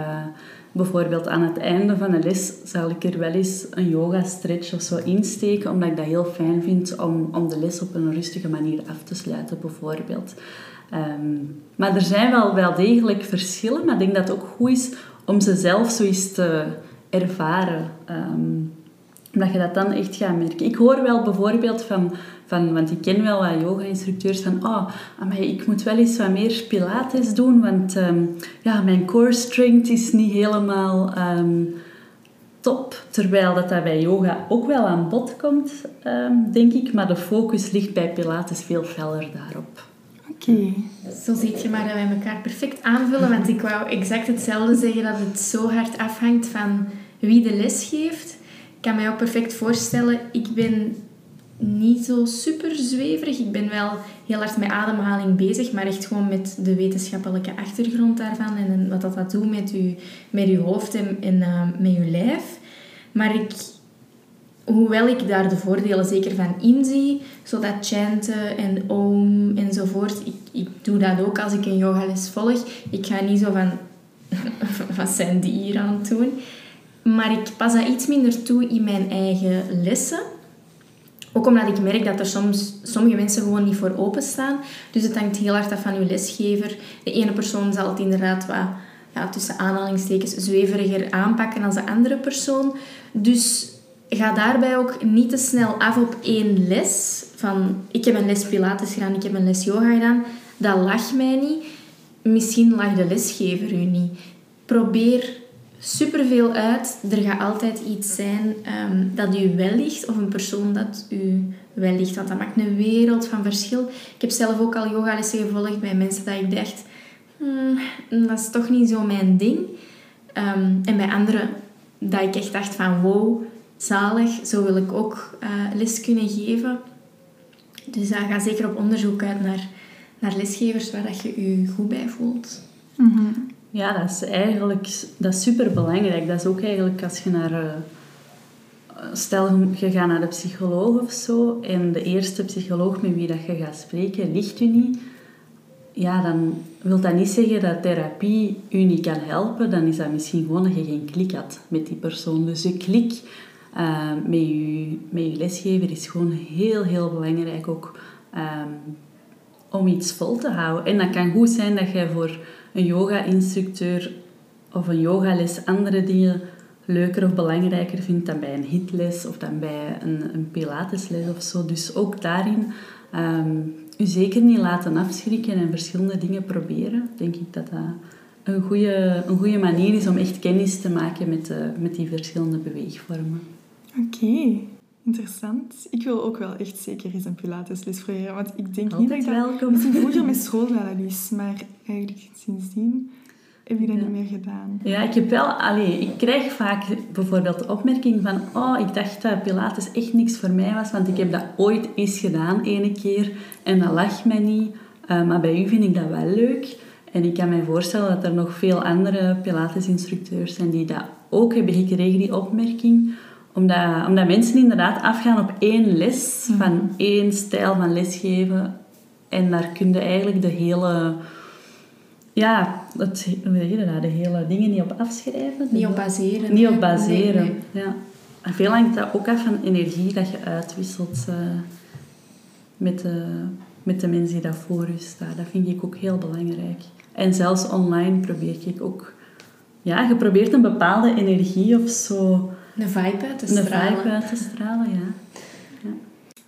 Bijvoorbeeld aan het einde van de les zal ik er wel eens een yoga stretch of zo insteken, omdat ik dat heel fijn vind om, om de les op een rustige manier af te sluiten, bijvoorbeeld. Um, maar er zijn wel, wel degelijk verschillen, maar ik denk dat het ook goed is om ze zelf zo eens te ervaren. Um, omdat je dat dan echt gaat merken. Ik hoor wel bijvoorbeeld van, van want ik ken wel wat yoga-instructeurs, van oh, ik moet wel eens wat meer pilates doen, want um, ja, mijn core strength is niet helemaal um, top. Terwijl dat, dat bij yoga ook wel aan bod komt, um, denk ik. Maar de focus ligt bij pilates veel feller daarop. Oké. Okay. Zo ziet je maar dat wij elkaar perfect aanvullen. Want ik wou exact hetzelfde zeggen, dat het zo hard afhangt van wie de les geeft ik kan mij ook perfect voorstellen, ik ben niet zo super zweverig. Ik ben wel heel hard met ademhaling bezig, maar echt gewoon met de wetenschappelijke achtergrond daarvan en wat dat, dat doet met je, met uw hoofd en, uh, met je lijf. Maar ik, hoewel ik daar de voordelen zeker van inzie, zodat chanten en om enzovoort, ik, ik doe dat ook als ik een yogales volg. Ik ga niet zo van, *laughs* wat zijn die hier aan het doen? Maar ik pas dat iets minder toe in mijn eigen lessen. Ook omdat ik merk dat er soms sommige mensen gewoon niet voor openstaan. Dus het hangt heel hard af van uw lesgever. De ene persoon zal het inderdaad wat ja, tussen aanhalingstekens zweveriger aanpakken dan de andere persoon. Dus ga daarbij ook niet te snel af op één les. Van ik heb een les Pilates gedaan, ik heb een les yoga gedaan. Dat lag mij niet. Misschien lag de lesgever u niet. Probeer superveel uit. Er gaat altijd iets zijn um, dat u wel ligt, of een persoon dat u wel ligt. Want dat maakt een wereld van verschil. Ik heb zelf ook al yogalessen gevolgd bij mensen dat ik dacht, hmm, dat is toch niet zo mijn ding. Um, en bij anderen dat ik echt dacht van, wow, zalig, zo wil ik ook uh, les kunnen geven. Dus ga zeker op onderzoek uit naar, naar lesgevers waar dat je je goed bij voelt. Mhm. Ja, dat is eigenlijk dat is super belangrijk. Dat is ook eigenlijk als je naar. eh, Stel, je gaat naar de psycholoog of zo en de eerste psycholoog met wie dat je gaat spreken ligt u niet. Ja, dan wil dat niet zeggen dat therapie u niet kan helpen. Dan is dat misschien gewoon dat je geen klik had met die persoon. Dus je klik eh, met, je, met je lesgever is gewoon heel, heel belangrijk ook ehm, om iets vol te houden. En dat kan goed zijn dat je voor een yoga-instructeur of een yogales andere dingen leuker of belangrijker vindt dan bij een hitles of dan bij een, een pilatesles of zo. Dus ook daarin ehm u zeker niet laten afschrikken en verschillende dingen proberen. Denk ik dat dat een goede, een goede manier is om echt kennis te maken met, de, met die verschillende beweegvormen. Oké, interessant. Ik wil ook wel echt zeker eens een pilatesles proberen, want ik denk niet dat Altijd ik dat... welkom. Misschien vroeger met *laughs* school wel al eens, maar eigenlijk sindsdien heb ik dat Ja. niet meer gedaan. Ja, ik heb wel... Allee, ik krijg vaak bijvoorbeeld de opmerking van... Oh, ik dacht dat Pilates echt niks voor mij was, want ik heb dat ooit eens gedaan, ene keer. En dat lag mij niet. Eh, maar bij u vind ik dat wel leuk. En ik kan me voorstellen dat er nog veel andere Pilates-instructeurs zijn die dat ook hebben gekregen, die opmerking. Omdat, omdat mensen inderdaad afgaan op één les, van één stijl van lesgeven. En daar kun je eigenlijk de hele... Ja, het? De hele dingen niet op afschrijven. Niet op baseren. Niet op baseren. Nee, nee. Ja. En veel hangt dat ook af van energie dat je uitwisselt eh, met, de, met de mensen die dat voor je staan. Dat vind ik ook heel belangrijk. En zelfs online probeer ik ook... Ja, je probeert een bepaalde energie of zo... Een vibe uit te Een stralen. vibe uit te stralen, ja.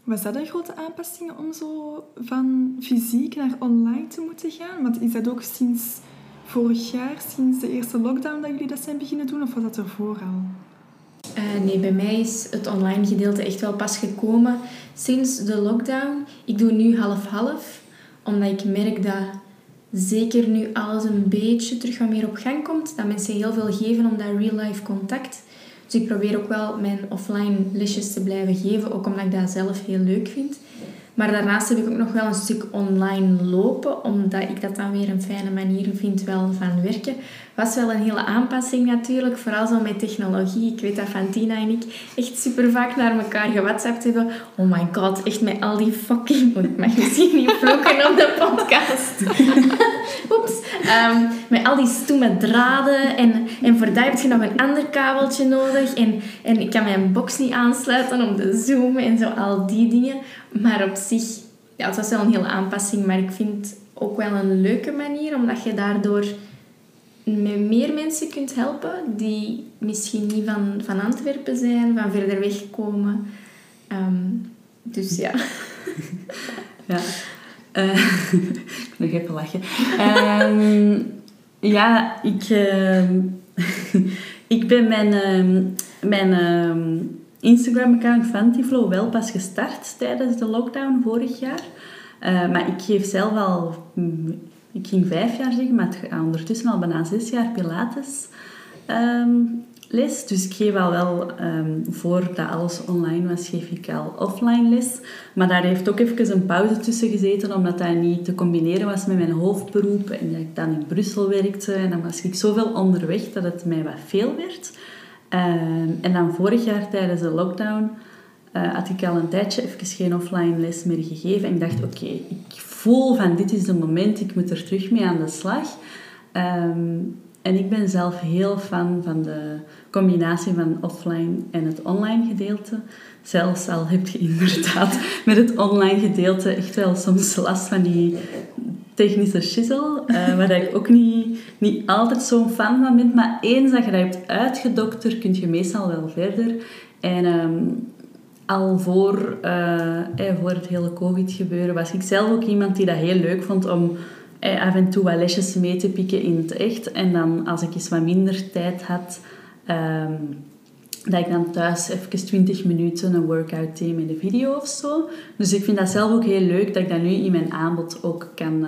Was dat een grote aanpassing om zo van fysiek naar online te moeten gaan? Want is dat ook sinds vorig jaar, sinds de eerste lockdown, dat jullie dat zijn beginnen doen? Of was dat ervoor al? Eh, nee, bij mij is het online gedeelte echt wel pas gekomen sinds de lockdown. Ik doe nu half-half, omdat ik merk dat zeker nu alles een beetje terug wat meer op gang komt, dat mensen heel veel geven om dat real-life contact. Dus ik probeer ook wel mijn offline lesjes te blijven geven, ook omdat ik dat zelf heel leuk vind. Maar daarnaast heb ik ook nog wel een stuk online lopen, omdat ik dat dan weer een fijne manier vind wel van werken. Was wel een hele aanpassing natuurlijk, vooral zo met technologie. Ik weet dat Fantina en ik echt super vaak naar elkaar gewhatsappt hebben. Oh my god, echt met al die fucking... Ik mag misschien niet vloeken op de podcast. *laughs* Oeps. Ehm, met al die stoeme draden en, en voor dat heb je nog een ander kabeltje nodig. En, en ik kan mijn box niet aansluiten om te zoomen en zo al die dingen. Maar op zich, ja, het was wel een hele aanpassing, maar ik vind ook wel een leuke manier, omdat je daardoor met meer mensen kunt helpen die misschien niet van, van Antwerpen zijn, van verder weg komen. Ehm, dus ja. *laughs* Ja. Eh, *laughs* ik moet nog even lachen. Ehm, ja, ik, ehm, *laughs* ik ben mijn, mijn Instagram-account Fantiflow wel pas gestart tijdens de lockdown vorig jaar. Eh, maar ik geef zelf al, mm, ik ging vijf jaar zeggen, maar het gaat ondertussen al bijna zes jaar Pilates ehm, les. Dus ik geef al wel, ehm, voordat alles online was, geef ik al offline les. Maar daar heeft ook even een pauze tussen gezeten, omdat dat niet te combineren was met mijn hoofdberoep. En dat ik dan in Brussel werkte. En dan was ik zoveel onderweg dat het mij wat veel werd. Ehm, en dan vorig jaar tijdens de lockdown eh, had ik al een tijdje even geen offline les meer gegeven. En ik dacht, oké, ik voel van dit is het moment, ik moet er terug mee aan de slag. Ehm, en ik ben zelf heel fan van de combinatie van offline en het online gedeelte. Zelfs al heb je inderdaad *laughs* met het online gedeelte echt wel soms last van die technische shizzle, eh, waar ik ook niet, niet altijd zo'n fan van ben. Maar eens dat je dat hebt uitgedokterd, kun je meestal wel verder. En ehm, al voor, eh, eh, voor het hele covid-gebeuren was ik zelf ook iemand die dat heel leuk vond om eh, af en toe wat lesjes mee te pikken in het echt. En dan als ik eens wat minder tijd had, ehm, dat ik dan thuis even 20 minuten een workout deed met een video of zo. Dus ik vind dat zelf ook heel leuk dat ik dat nu in mijn aanbod ook kan,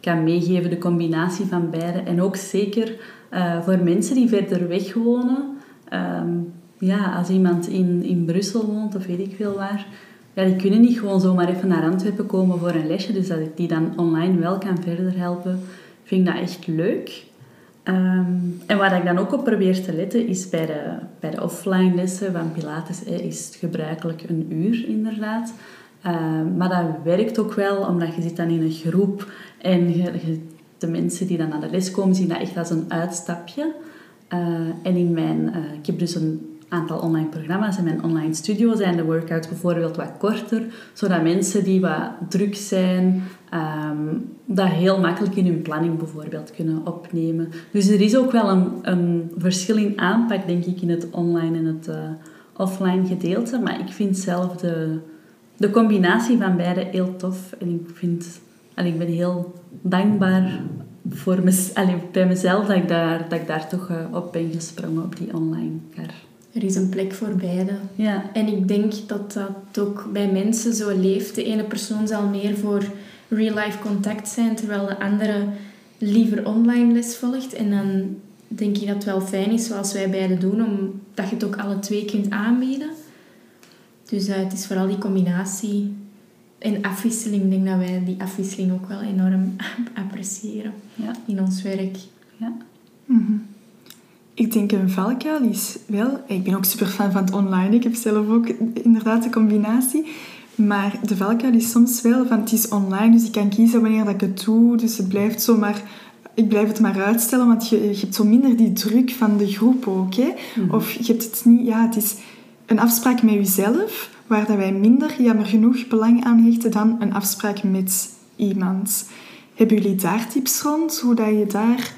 kan meegeven, de combinatie van beide. En ook zeker voor mensen die verder weg wonen. Ehm, ja, als iemand in, in Brussel woont of weet ik veel waar, ja, die kunnen niet gewoon zomaar even naar Antwerpen komen voor een lesje. Dus dat ik die dan online wel kan verder helpen, vind ik dat echt leuk. Ehm, en waar ik dan ook op probeer te letten, is bij de, bij de offline lessen van Pilates is het gebruikelijk een uur inderdaad. Ehm, maar dat werkt ook wel, omdat je zit dan in een groep en je, de mensen die dan naar de les komen, zien dat echt als een uitstapje. Uh, en in mijn, uh, ik heb dus een aantal online programma's. In mijn online studio zijn de workouts bijvoorbeeld wat korter, zodat mensen die wat druk zijn, um, dat heel makkelijk in hun planning bijvoorbeeld kunnen opnemen. Dus er is ook wel een, een verschil in aanpak, denk ik, in het online en het uh, offline gedeelte. Maar ik vind zelf de, de combinatie van beide heel tof. En ik, vind, en ik ben heel dankbaar voor allee, bij mezelf dat ik daar, dat ik daar toch uh, op ben gesprongen, op die online kar. Er is een plek voor beide. Ja. En ik denk dat dat ook bij mensen zo leeft. De ene persoon zal meer voor real-life contact zijn, terwijl de andere liever online les volgt. En dan denk ik dat het wel fijn is, zoals wij beide doen, omdat je het ook alle twee kunt aanbieden. Dus uh, het is vooral die combinatie en afwisseling. Ik denk dat wij die afwisseling ook wel enorm *laughs* appreciëren ja. in ons werk. Ja. Mm -hmm. Ik denk een valkuil is wel... Ik ben ook super fan van het online. Ik heb zelf ook inderdaad de combinatie. Maar de valkuil is soms wel van... Het is online, dus ik kan kiezen wanneer dat ik het doe. Dus het blijft zomaar... Ik blijf het maar uitstellen, want je, je hebt zo minder die druk van de groep ook. Hè? Mm -hmm. Of je hebt het niet... Ja, het is een afspraak met jezelf, waar dat wij minder, jammer genoeg, belang aan hechten dan een afspraak met iemand. Hebben jullie daar tips rond? Hoe dat je daar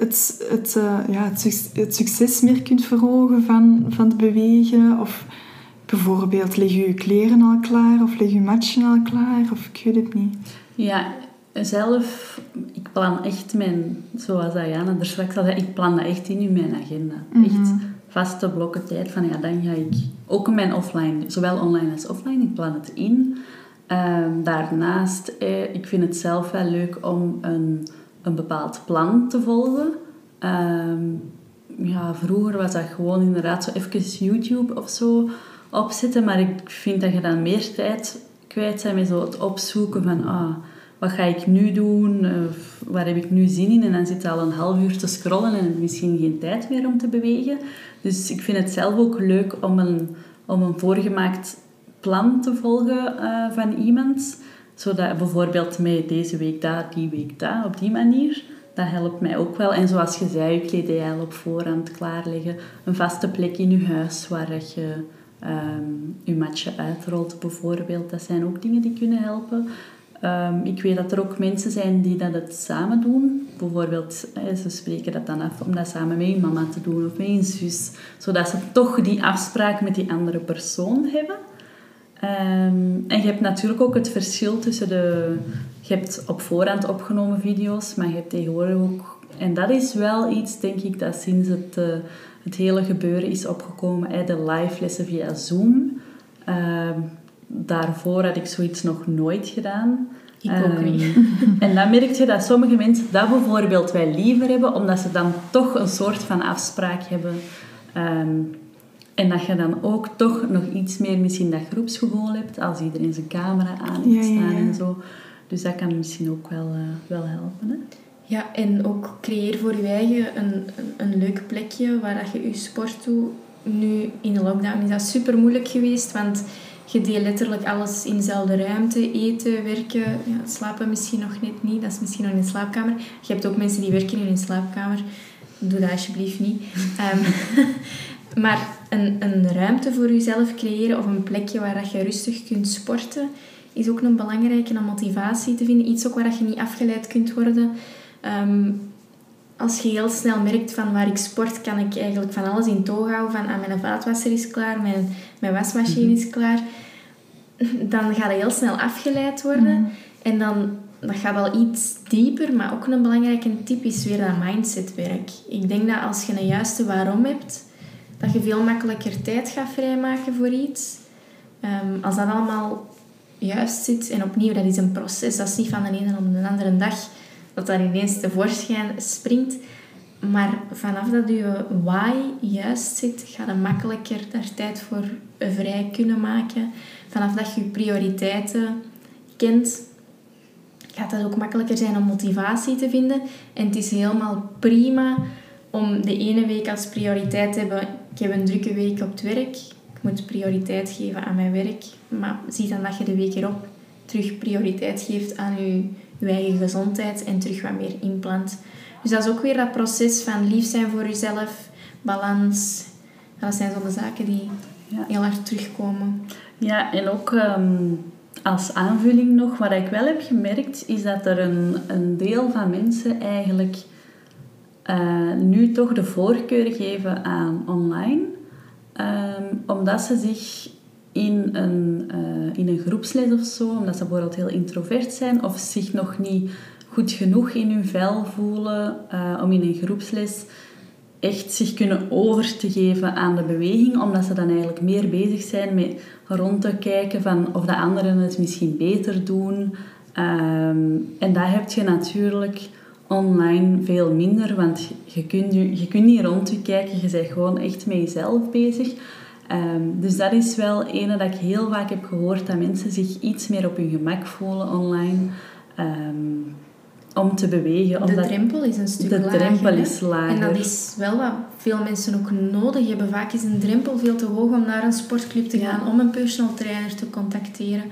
het, het, uh, ja, het, het, succes meer kunt verhogen van, van het bewegen? Of bijvoorbeeld, leg je je kleren al klaar? Of leg je matchen al klaar? Of ik weet het niet. Ja, zelf, ik plan echt mijn, zoals Diana er straks al zei, ik plan dat echt in mijn agenda. Mhm. Echt vaste blokken tijd van ja, dan ga ik ook mijn offline, zowel online als offline, ik plan het in. Um, daarnaast, eh, ik vind het zelf wel leuk om een, een bepaald plan te volgen. Um, ja, vroeger was dat gewoon inderdaad zo even YouTube of zo opzetten, maar ik vind dat je dan meer tijd kwijt bent met zo het opzoeken van ah, wat ga ik nu doen, of waar heb ik nu zin in? En dan zit je al een half uur te scrollen en misschien geen tijd meer om te bewegen. Dus ik vind het zelf ook leuk om een, om een voorgemaakt plan te volgen uh, van iemand. Zodat bijvoorbeeld met deze week dat, die week dat, op die manier. Dat helpt mij ook wel. En zoals je zei, je kledij al op voorhand klaarleggen. Een vaste plek in je huis waar je um, je matje uitrolt bijvoorbeeld. Dat zijn ook dingen die kunnen helpen. Um, ik weet dat er ook mensen zijn die dat het samen doen. Bijvoorbeeld, ze spreken dat dan af om dat samen met een mama te doen of met een zus. Zodat ze toch die afspraak met die andere persoon hebben. Um, en je hebt natuurlijk ook het verschil tussen de... Je hebt op voorhand opgenomen video's, maar je hebt tegenwoordig ook... En dat is wel iets, denk ik, dat sinds het, uh, het hele gebeuren is opgekomen. Hè, de live lessen via Zoom. Um, daarvoor had ik zoiets nog nooit gedaan. Ik ook um, niet. *laughs* en dan merk je dat sommige mensen dat bijvoorbeeld wij liever hebben, omdat ze dan toch een soort van afspraak hebben. Um, en dat je dan ook toch nog iets meer misschien dat groepsgevoel hebt, als iedereen zijn camera aan heeft Ja, ja, staan ja. en zo. Dus dat kan misschien ook wel, uh, wel helpen. Hè? Ja, en ook creëer voor je eigen een, een, een leuk plekje waar dat je je sport doet. Nu, in de lockdown is dat super moeilijk geweest, want je deelt letterlijk alles in dezelfde ruimte. Eten, werken, ja, slapen misschien nog net niet. Dat is misschien nog in de slaapkamer. Je hebt ook mensen die werken in hun slaapkamer. Doe dat alsjeblieft niet. Um, *laughs* maar een, een ruimte voor jezelf creëren of een plekje waar dat je rustig kunt sporten, is ook een belangrijke om motivatie te vinden. Iets ook waar dat je niet afgeleid kunt worden. Um, als je heel snel merkt van waar ik sport, kan ik eigenlijk van alles in toog houden. Van ah, mijn vaatwasser is klaar, mijn, mijn wasmachine is klaar. Dan ga je heel snel afgeleid worden. Mhm. En dan dat gaat wel iets dieper, maar ook een belangrijke tip is weer dat mindsetwerk. Ik denk dat als je een juiste waarom hebt, dat je veel makkelijker tijd gaat vrijmaken voor iets. Um, als dat allemaal juist zit, en opnieuw, dat is een proces, dat is niet van de ene op de andere dag dat dat ineens tevoorschijn springt. Maar vanaf dat je why juist zit, ga je makkelijker daar tijd voor vrij kunnen maken. vanaf dat je je prioriteiten kent, gaat het ook makkelijker zijn om motivatie te vinden. En het is helemaal prima om de ene week als prioriteit te hebben. Ik heb een drukke week op het werk. Ik moet prioriteit geven aan mijn werk. Maar zie dan dat je de week erop terug prioriteit geeft aan je, je eigen gezondheid en terug wat meer inplant. Dus dat is ook weer dat proces van lief zijn voor jezelf, balans. Dat zijn zo'n zaken die Ja. heel hard terugkomen. Ja, en ook ehm, als aanvulling nog, wat ik wel heb gemerkt, is dat er een, een deel van mensen eigenlijk eh, nu toch de voorkeur geven aan online. Ehm, omdat ze zich in een, eh, in een groepsles of zo, omdat ze bijvoorbeeld heel introvert zijn of zich nog niet goed genoeg in hun vel voelen eh, om in een groepsles echt zich kunnen over te geven aan de beweging, omdat ze dan eigenlijk meer bezig zijn met rond te kijken van of de anderen het misschien beter doen. Ehm, en dat heb je natuurlijk online veel minder, want je kunt, je, je kunt niet rond je kijken, je bent gewoon echt met jezelf bezig. Ehm, dus dat is wel ene dat ik heel vaak heb gehoord, dat mensen zich iets meer op hun gemak voelen online. ehm, om te bewegen. De omdat drempel is een stuk de lager. drempel is lager. En dat is wel wat veel mensen ook nodig hebben. Vaak is een drempel veel te hoog om naar een sportclub te gaan, om een personal trainer te contacteren.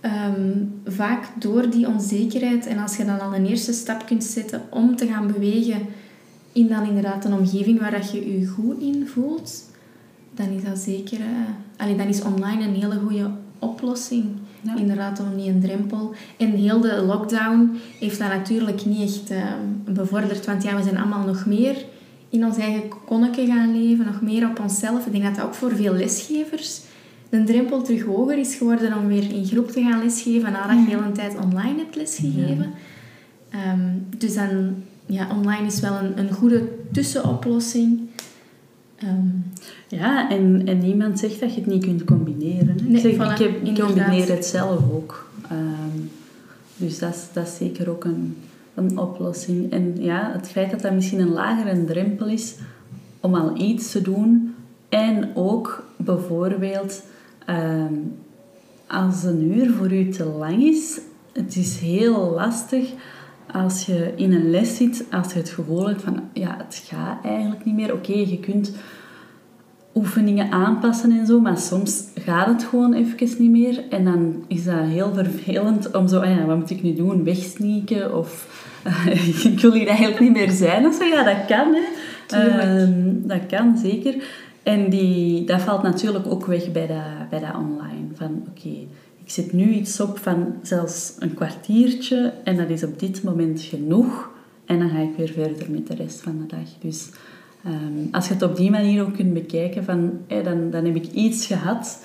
Ehm, vaak door die onzekerheid en als je dan al een eerste stap kunt zetten om te gaan bewegen in dan inderdaad een omgeving waar dat je je goed in voelt, dan is dat zeker... allee, dan is online een hele goede oplossing. Ja. Inderdaad, om niet een drempel. En heel de lockdown heeft dat natuurlijk niet echt ehm, bevorderd. Want ja, we zijn allemaal nog meer in ons eigen konnetje gaan leven. Nog meer op onszelf. Ik denk dat dat ook voor veel lesgevers de drempel terug hoger is geworden om weer in groep te gaan lesgeven. Nadat je heel een tijd online hebt lesgegeven. Ehm, dus dan, ja, online is wel een, een goede tussenoplossing. Ehm, Ja, en, en niemand zegt dat je het niet kunt combineren. hè. Nee, ik, zeg, voilà, ik, heb, ik combineer het zelf ook. Ehm, dus dat is, dat is zeker ook een, een oplossing. En ja, het feit dat dat misschien een lagere drempel is om al iets te doen. En ook bijvoorbeeld ehm, als een uur voor u te lang is. Het is heel lastig als je in een les zit, als je het gevoel hebt van ja, het gaat eigenlijk niet meer. Oké, je kunt oefeningen aanpassen en zo, maar soms gaat het gewoon even niet meer. En dan is dat heel vervelend om zo, ah ja, wat moet ik nu doen? Wegsneaken of *laughs* ik wil hier eigenlijk niet meer zijn of zo. Ja, dat kan, hè. Ehm, dat kan, zeker. En die, dat valt natuurlijk ook weg bij dat, bij dat online. Van, oké, ik zet nu iets op van zelfs een kwartiertje en dat is op dit moment genoeg. En dan ga ik weer verder met de rest van de dag. Dus ehm, als je het op die manier ook kunt bekijken, van, hé, dan, dan heb ik iets gehad,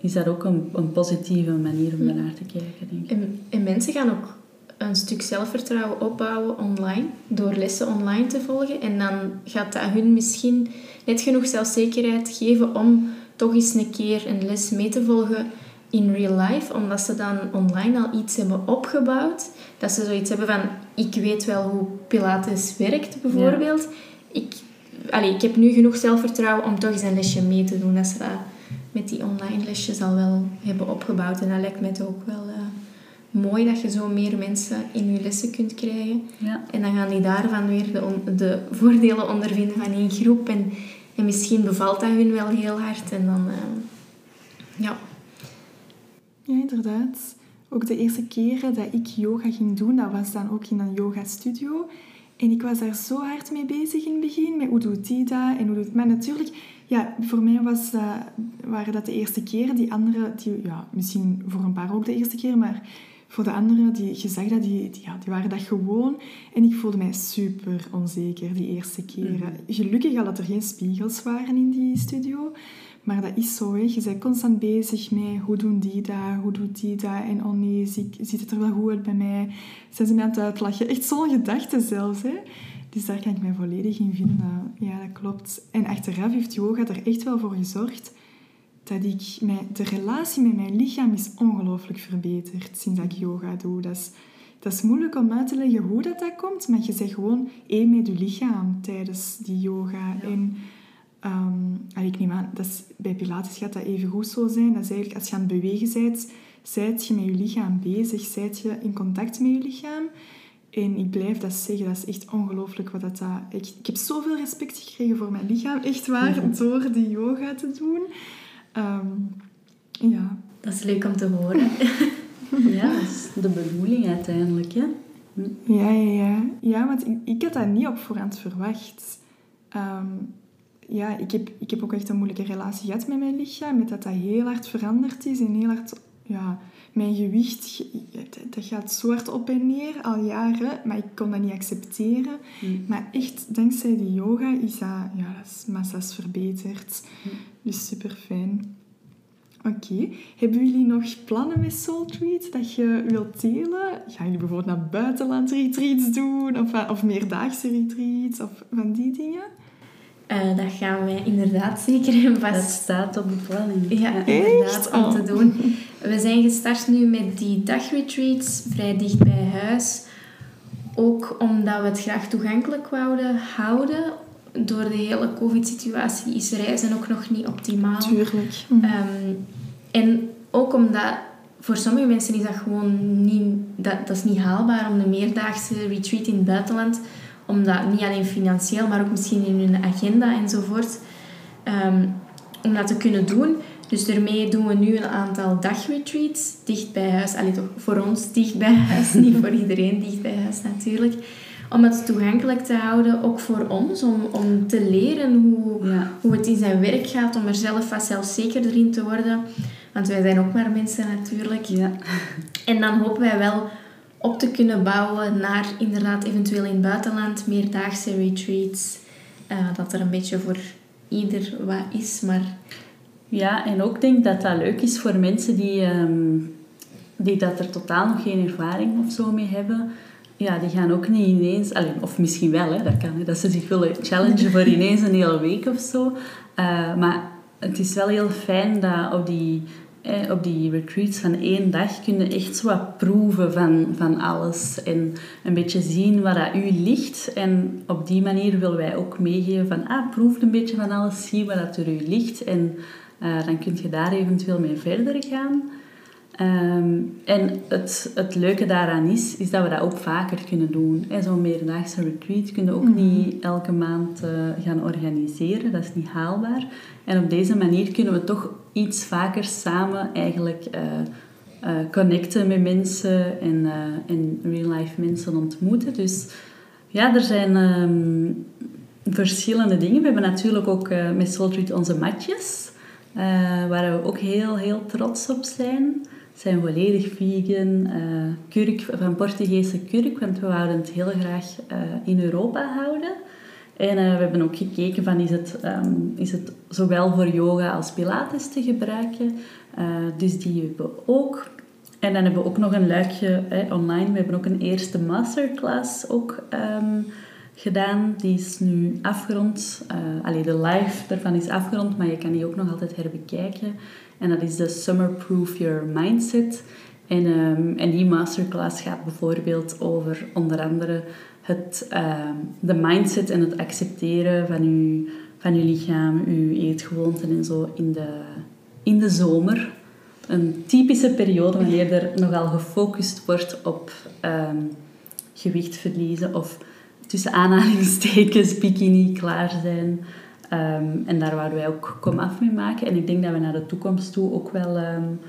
is dat ook een, een positieve manier om ernaar te kijken, denk ik. En, en mensen gaan ook een stuk zelfvertrouwen opbouwen online, door lessen online te volgen. En dan gaat dat hun misschien net genoeg zelfzekerheid geven om toch eens een keer een les mee te volgen in real life, omdat ze dan online al iets hebben opgebouwd. Dat ze zoiets hebben van, ik weet wel hoe Pilates werkt, bijvoorbeeld. Ik, allee, ik heb nu genoeg zelfvertrouwen om toch eens een lesje mee te doen. Dat ze dat met die online lesjes al wel hebben opgebouwd. En dat lijkt mij toch ook wel eh, mooi dat je zo meer mensen in je lessen kunt krijgen. Ja. En dan gaan die daarvan weer de, on- de voordelen ondervinden van één groep. En, en misschien bevalt dat hun wel heel hard. En dan, eh, ja. Ja, inderdaad. Ook de eerste keren dat ik yoga ging doen, dat was dan ook in een yoga-studio. En ik was daar zo hard mee bezig in het begin, met hoe doet die dat en hoe doet... Maar natuurlijk, ja, voor mij was, waren dat de eerste keren. Die anderen, die, ja, misschien voor een paar ook de eerste keer, maar voor de anderen, die, je zag dat, die, die, ja, die waren dat gewoon. En ik voelde mij super onzeker die eerste keren. Gelukkig al dat er geen spiegels waren in die studio. Maar dat is zo, hè. je bent constant bezig met hoe doen die dat, hoe doet die dat en oh nee, ziet het er wel goed uit bij mij? Zijn ze mij aan het uitlachen? Echt zo'n gedachte zelfs. Hè. Dus daar kan ik mij volledig in vinden. Ja, dat klopt. En achteraf heeft yoga er echt wel voor gezorgd dat ik mij, de relatie met mijn lichaam is ongelooflijk verbeterd sinds dat ik yoga doe. Dat is, dat is moeilijk om uit te leggen hoe dat, dat komt, maar je zegt gewoon één met je lichaam tijdens die yoga. En ehm, ik neem aan, dat is, bij Pilates gaat dat even goed zo zijn. Dat is eigenlijk als je aan het bewegen bent, zijt je met je lichaam bezig, zijt je in contact met je lichaam. En ik blijf dat zeggen, dat is echt ongelooflijk wat dat... Ik heb zoveel respect gekregen voor mijn lichaam, echt waar, door die yoga te doen. Ehm, ja. Dat is leuk om te horen. *laughs* ja, dat is de bedoeling uiteindelijk, hè. Ja, ja, ja. Ja, want ik, ik had dat niet op voorhand verwacht. Ehm, ja, ik heb, ik heb ook echt een moeilijke relatie gehad met mijn lichaam. Met dat dat heel hard veranderd is en heel hard... Ja, mijn gewicht, dat gaat zo hard op en neer al jaren. Maar ik kon dat niet accepteren. Mm. Maar echt, dankzij die yoga is dat... Ja, dat is massa's verbeterd. Mm. Dus super fijn. Oké. Hebben jullie nog plannen met Soul Treat dat je wilt delen? Gaan jullie bijvoorbeeld naar buitenland retreats doen? Of, eh, of meerdaagse retreats? Of van die dingen? Uh, dat gaan wij inderdaad zeker vast... Dat staat op de planning. Ja, inderdaad, om te oh. doen. *laughs* We zijn gestart nu met die dagretreats, vrij dicht bij huis. Ook omdat we het graag toegankelijk wouden houden. Door de hele covid-situatie is reizen ook nog niet optimaal. Tuurlijk. Ehm, en ook omdat voor sommige mensen is dat gewoon niet, dat, dat is niet haalbaar om een meerdaagse retreat in het buitenland, omdat niet alleen financieel, maar ook misschien in hun agenda enzovoort, um, om dat te kunnen doen. Dus daarmee doen we nu een aantal dagretreats dicht bij huis. Allee, toch voor ons dicht bij huis, *laughs* niet voor iedereen dicht bij huis natuurlijk. Om het toegankelijk te houden, ook voor ons, om, om te leren hoe, hoe het in zijn werk gaat, om er zelf wat zelfzekerder in te worden. Want wij zijn ook maar mensen natuurlijk. Ja. En dan hopen wij wel op te kunnen bouwen naar inderdaad eventueel in het buitenland meerdaagse retreats. Uh, dat er een beetje voor ieder wat is, maar... Ja, en ook denk dat dat leuk is voor mensen die, um, die dat er totaal nog geen ervaring of zo mee hebben. Ja, die gaan ook niet ineens... Alleen, of misschien wel, hè, dat kan. Hè, dat ze zich willen challengen voor ineens een hele week of zo. Uh, maar het is wel heel fijn dat op die eh, op die retreats van één dag kun je echt zo wat proeven van, van alles. En een beetje zien waar dat u ligt. En op die manier willen wij ook meegeven van, ah, proef een beetje van alles, zie waar dat er u ligt. En uh, dan kun je daar eventueel mee verder gaan. Um, en het, het leuke daaraan is, is dat we dat ook vaker kunnen doen. Zo'n meerdaagse retreat kun je ook mhm. niet elke maand uh, gaan organiseren. Dat is niet haalbaar. En op deze manier kunnen we toch iets vaker samen eigenlijk uh, uh, connecten met mensen en, en real-life mensen ontmoeten. Dus ja, er zijn um, verschillende dingen. We hebben natuurlijk ook met Soultreat onze matjes, waar we ook heel, heel trots op zijn. zijn volledig vegan, kurk, van Portugese kurk, want we wouden het heel graag in Europa houden. En uh, we hebben ook gekeken van is het, um, is het zowel voor yoga als pilates te gebruiken. Uh, dus die hebben we ook. En dan hebben we ook nog een luikje online. We hebben ook een eerste masterclass ook um, gedaan. Die is nu afgerond. Uh, allee, de live daarvan is afgerond, maar je kan die ook nog altijd herbekijken. En dat is de Summer Proof Your Mindset. En, um, en die masterclass gaat bijvoorbeeld over onder andere het, uh, de mindset en het accepteren van je, van uw lichaam, uw eetgewoonten en zo in de, in de zomer. Een typische periode wanneer er nogal gefocust wordt op um, gewicht verliezen of tussen aanhalingstekens bikini klaar zijn. Um, en daar wouden wij ook kom af mee maken. En ik denk dat we naar de toekomst toe ook wel um,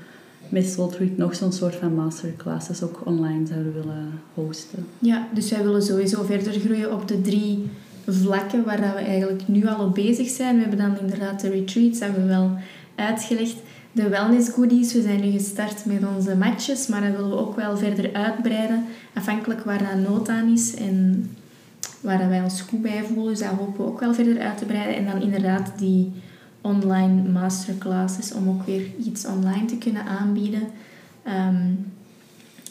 met Soultreat nog zo'n soort van masterclasses ook online zouden willen hosten. Ja, dus wij willen sowieso verder groeien op de drie vlakken waar we eigenlijk nu al op bezig zijn. We hebben dan inderdaad de retreats, hebben we wel uitgelegd. De wellness goodies, we zijn nu gestart met onze matches, maar dat willen we ook wel verder uitbreiden, afhankelijk waar dat nood aan is en waar wij ons goed bij voelen. Dus dat hopen we ook wel verder uit te breiden. En dan inderdaad die online masterclasses om ook weer iets online te kunnen aanbieden. Ehm,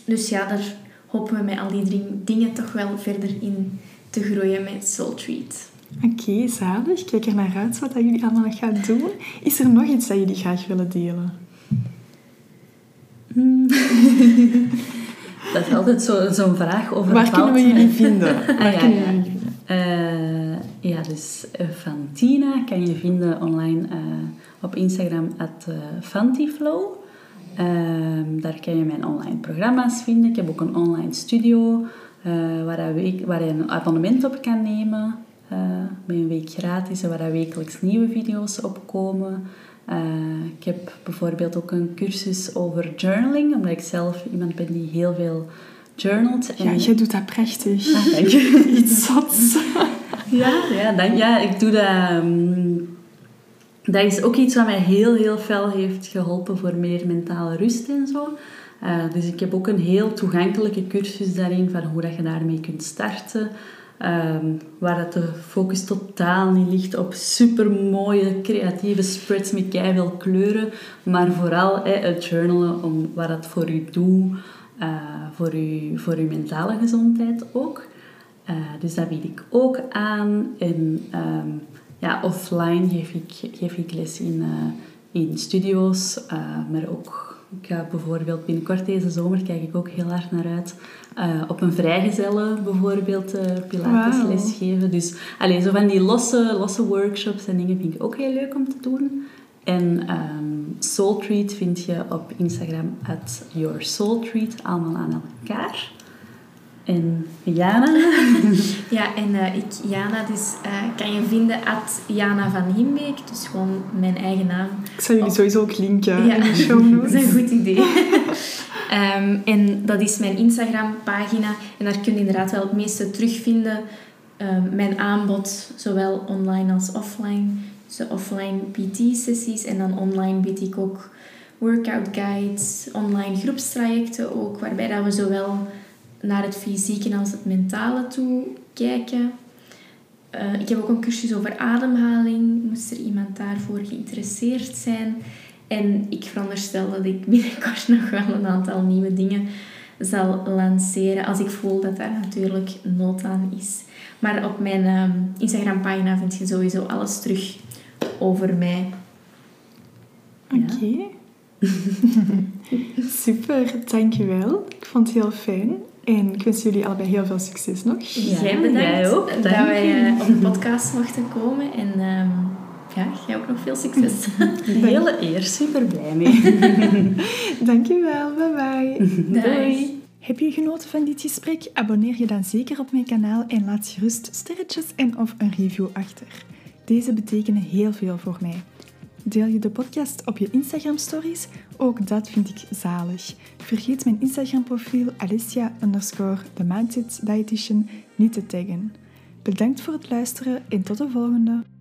dus ja, daar hopen we met al die drie dingen toch wel verder in te groeien met Soul Treat. Oké, okay, zalig. Ik kijk er naar uit wat jullie allemaal gaan doen. Is er nog iets dat jullie graag willen delen? *laughs* dat is altijd zo'n zo vraag over Waar kunnen we *laughs* jullie vinden? Ah, ja, kunnen ja. Uh, ja, dus uh, van Tina kan je vinden online op Instagram at Fantiflow. Ehm, daar kan je mijn online programma's vinden. Ik heb ook een online studio waar, waar je een abonnement op kan nemen. met een week gratis en waar wekelijks nieuwe video's opkomen. Uh, ik heb bijvoorbeeld ook een cursus over journaling, omdat ik zelf iemand ben die heel veel journalt. En... Ja, jij doet dat prachtig. Ah, dank je. *laughs* Iets zats. *laughs* ja, ja, dank, ja, ik doe dat... Um, dat is ook iets wat mij heel, heel fel heeft geholpen voor meer mentale rust en zo. Uh, dus ik heb ook een heel toegankelijke cursus daarin van hoe dat je daarmee kunt starten. Um, waar dat de focus totaal niet ligt op super mooie creatieve spreads met veel kleuren, maar vooral het journalen om wat dat voor u doet, uh, voor, u, voor uw mentale gezondheid ook. Uh, dus dat bied ik ook aan. En um, ja, offline geef ik, geef ik les in, uh, in studio's, maar ook ik ga bijvoorbeeld binnenkort deze zomer kijk ik ook heel hard naar uit. Uh, op een vrijgezelle bijvoorbeeld uh, pilatesles geven. Dus alleen zo van die losse, losse workshops en dingen vind ik ook heel leuk om te doen. En um, Soul Treat vind je op Instagram at Your Soul Treat, allemaal aan elkaar. En Jana? *laughs* ja, en uh, ik, Jana, dus uh, kan je vinden at Jana van Himbeek. Dus gewoon mijn eigen naam. Ik zal jullie sowieso ook linken ja. in de show *laughs* notes. dat is een goed idee. um, *laughs* en dat is mijn Instagram-pagina. En daar kun je inderdaad wel het meeste terugvinden. Um, mijn aanbod, zowel online als offline. Dus offline PT-sessies. En dan online bied ik ook workout guides, online groepstrajecten ook. Waarbij dat we zowel naar het fysieke als het mentale toe kijken. Uh, ik heb ook een cursus over ademhaling, moest er iemand daarvoor geïnteresseerd zijn. En ik veronderstel dat ik binnenkort *laughs* nog wel een aantal nieuwe dingen zal lanceren als ik voel dat daar natuurlijk nood aan is. Maar op mijn uh, Instagram-pagina vind je sowieso alles terug over mij. Oké. Ja. *laughs* Super, dankjewel. Ik vond het heel fijn. En ik wens jullie allebei heel veel succes nog. Ja, jij bedankt jij ook, dat wij uh, op de podcast mochten komen. En um, ja, jij ook nog veel succes. *laughs* Een hele eer, super blij mee. *laughs* Dankjewel, bye bye. Doei. Heb je genoten van dit gesprek? Abonneer je dan zeker op mijn kanaal en laat gerust sterretjes en of een review achter. Deze betekenen heel veel voor mij. Deel je de podcast op je Instagram stories? Ook dat vind ik zalig. Vergeet mijn Instagram profiel Alicia underscore The niet te taggen. Bedankt voor het luisteren en tot de volgende!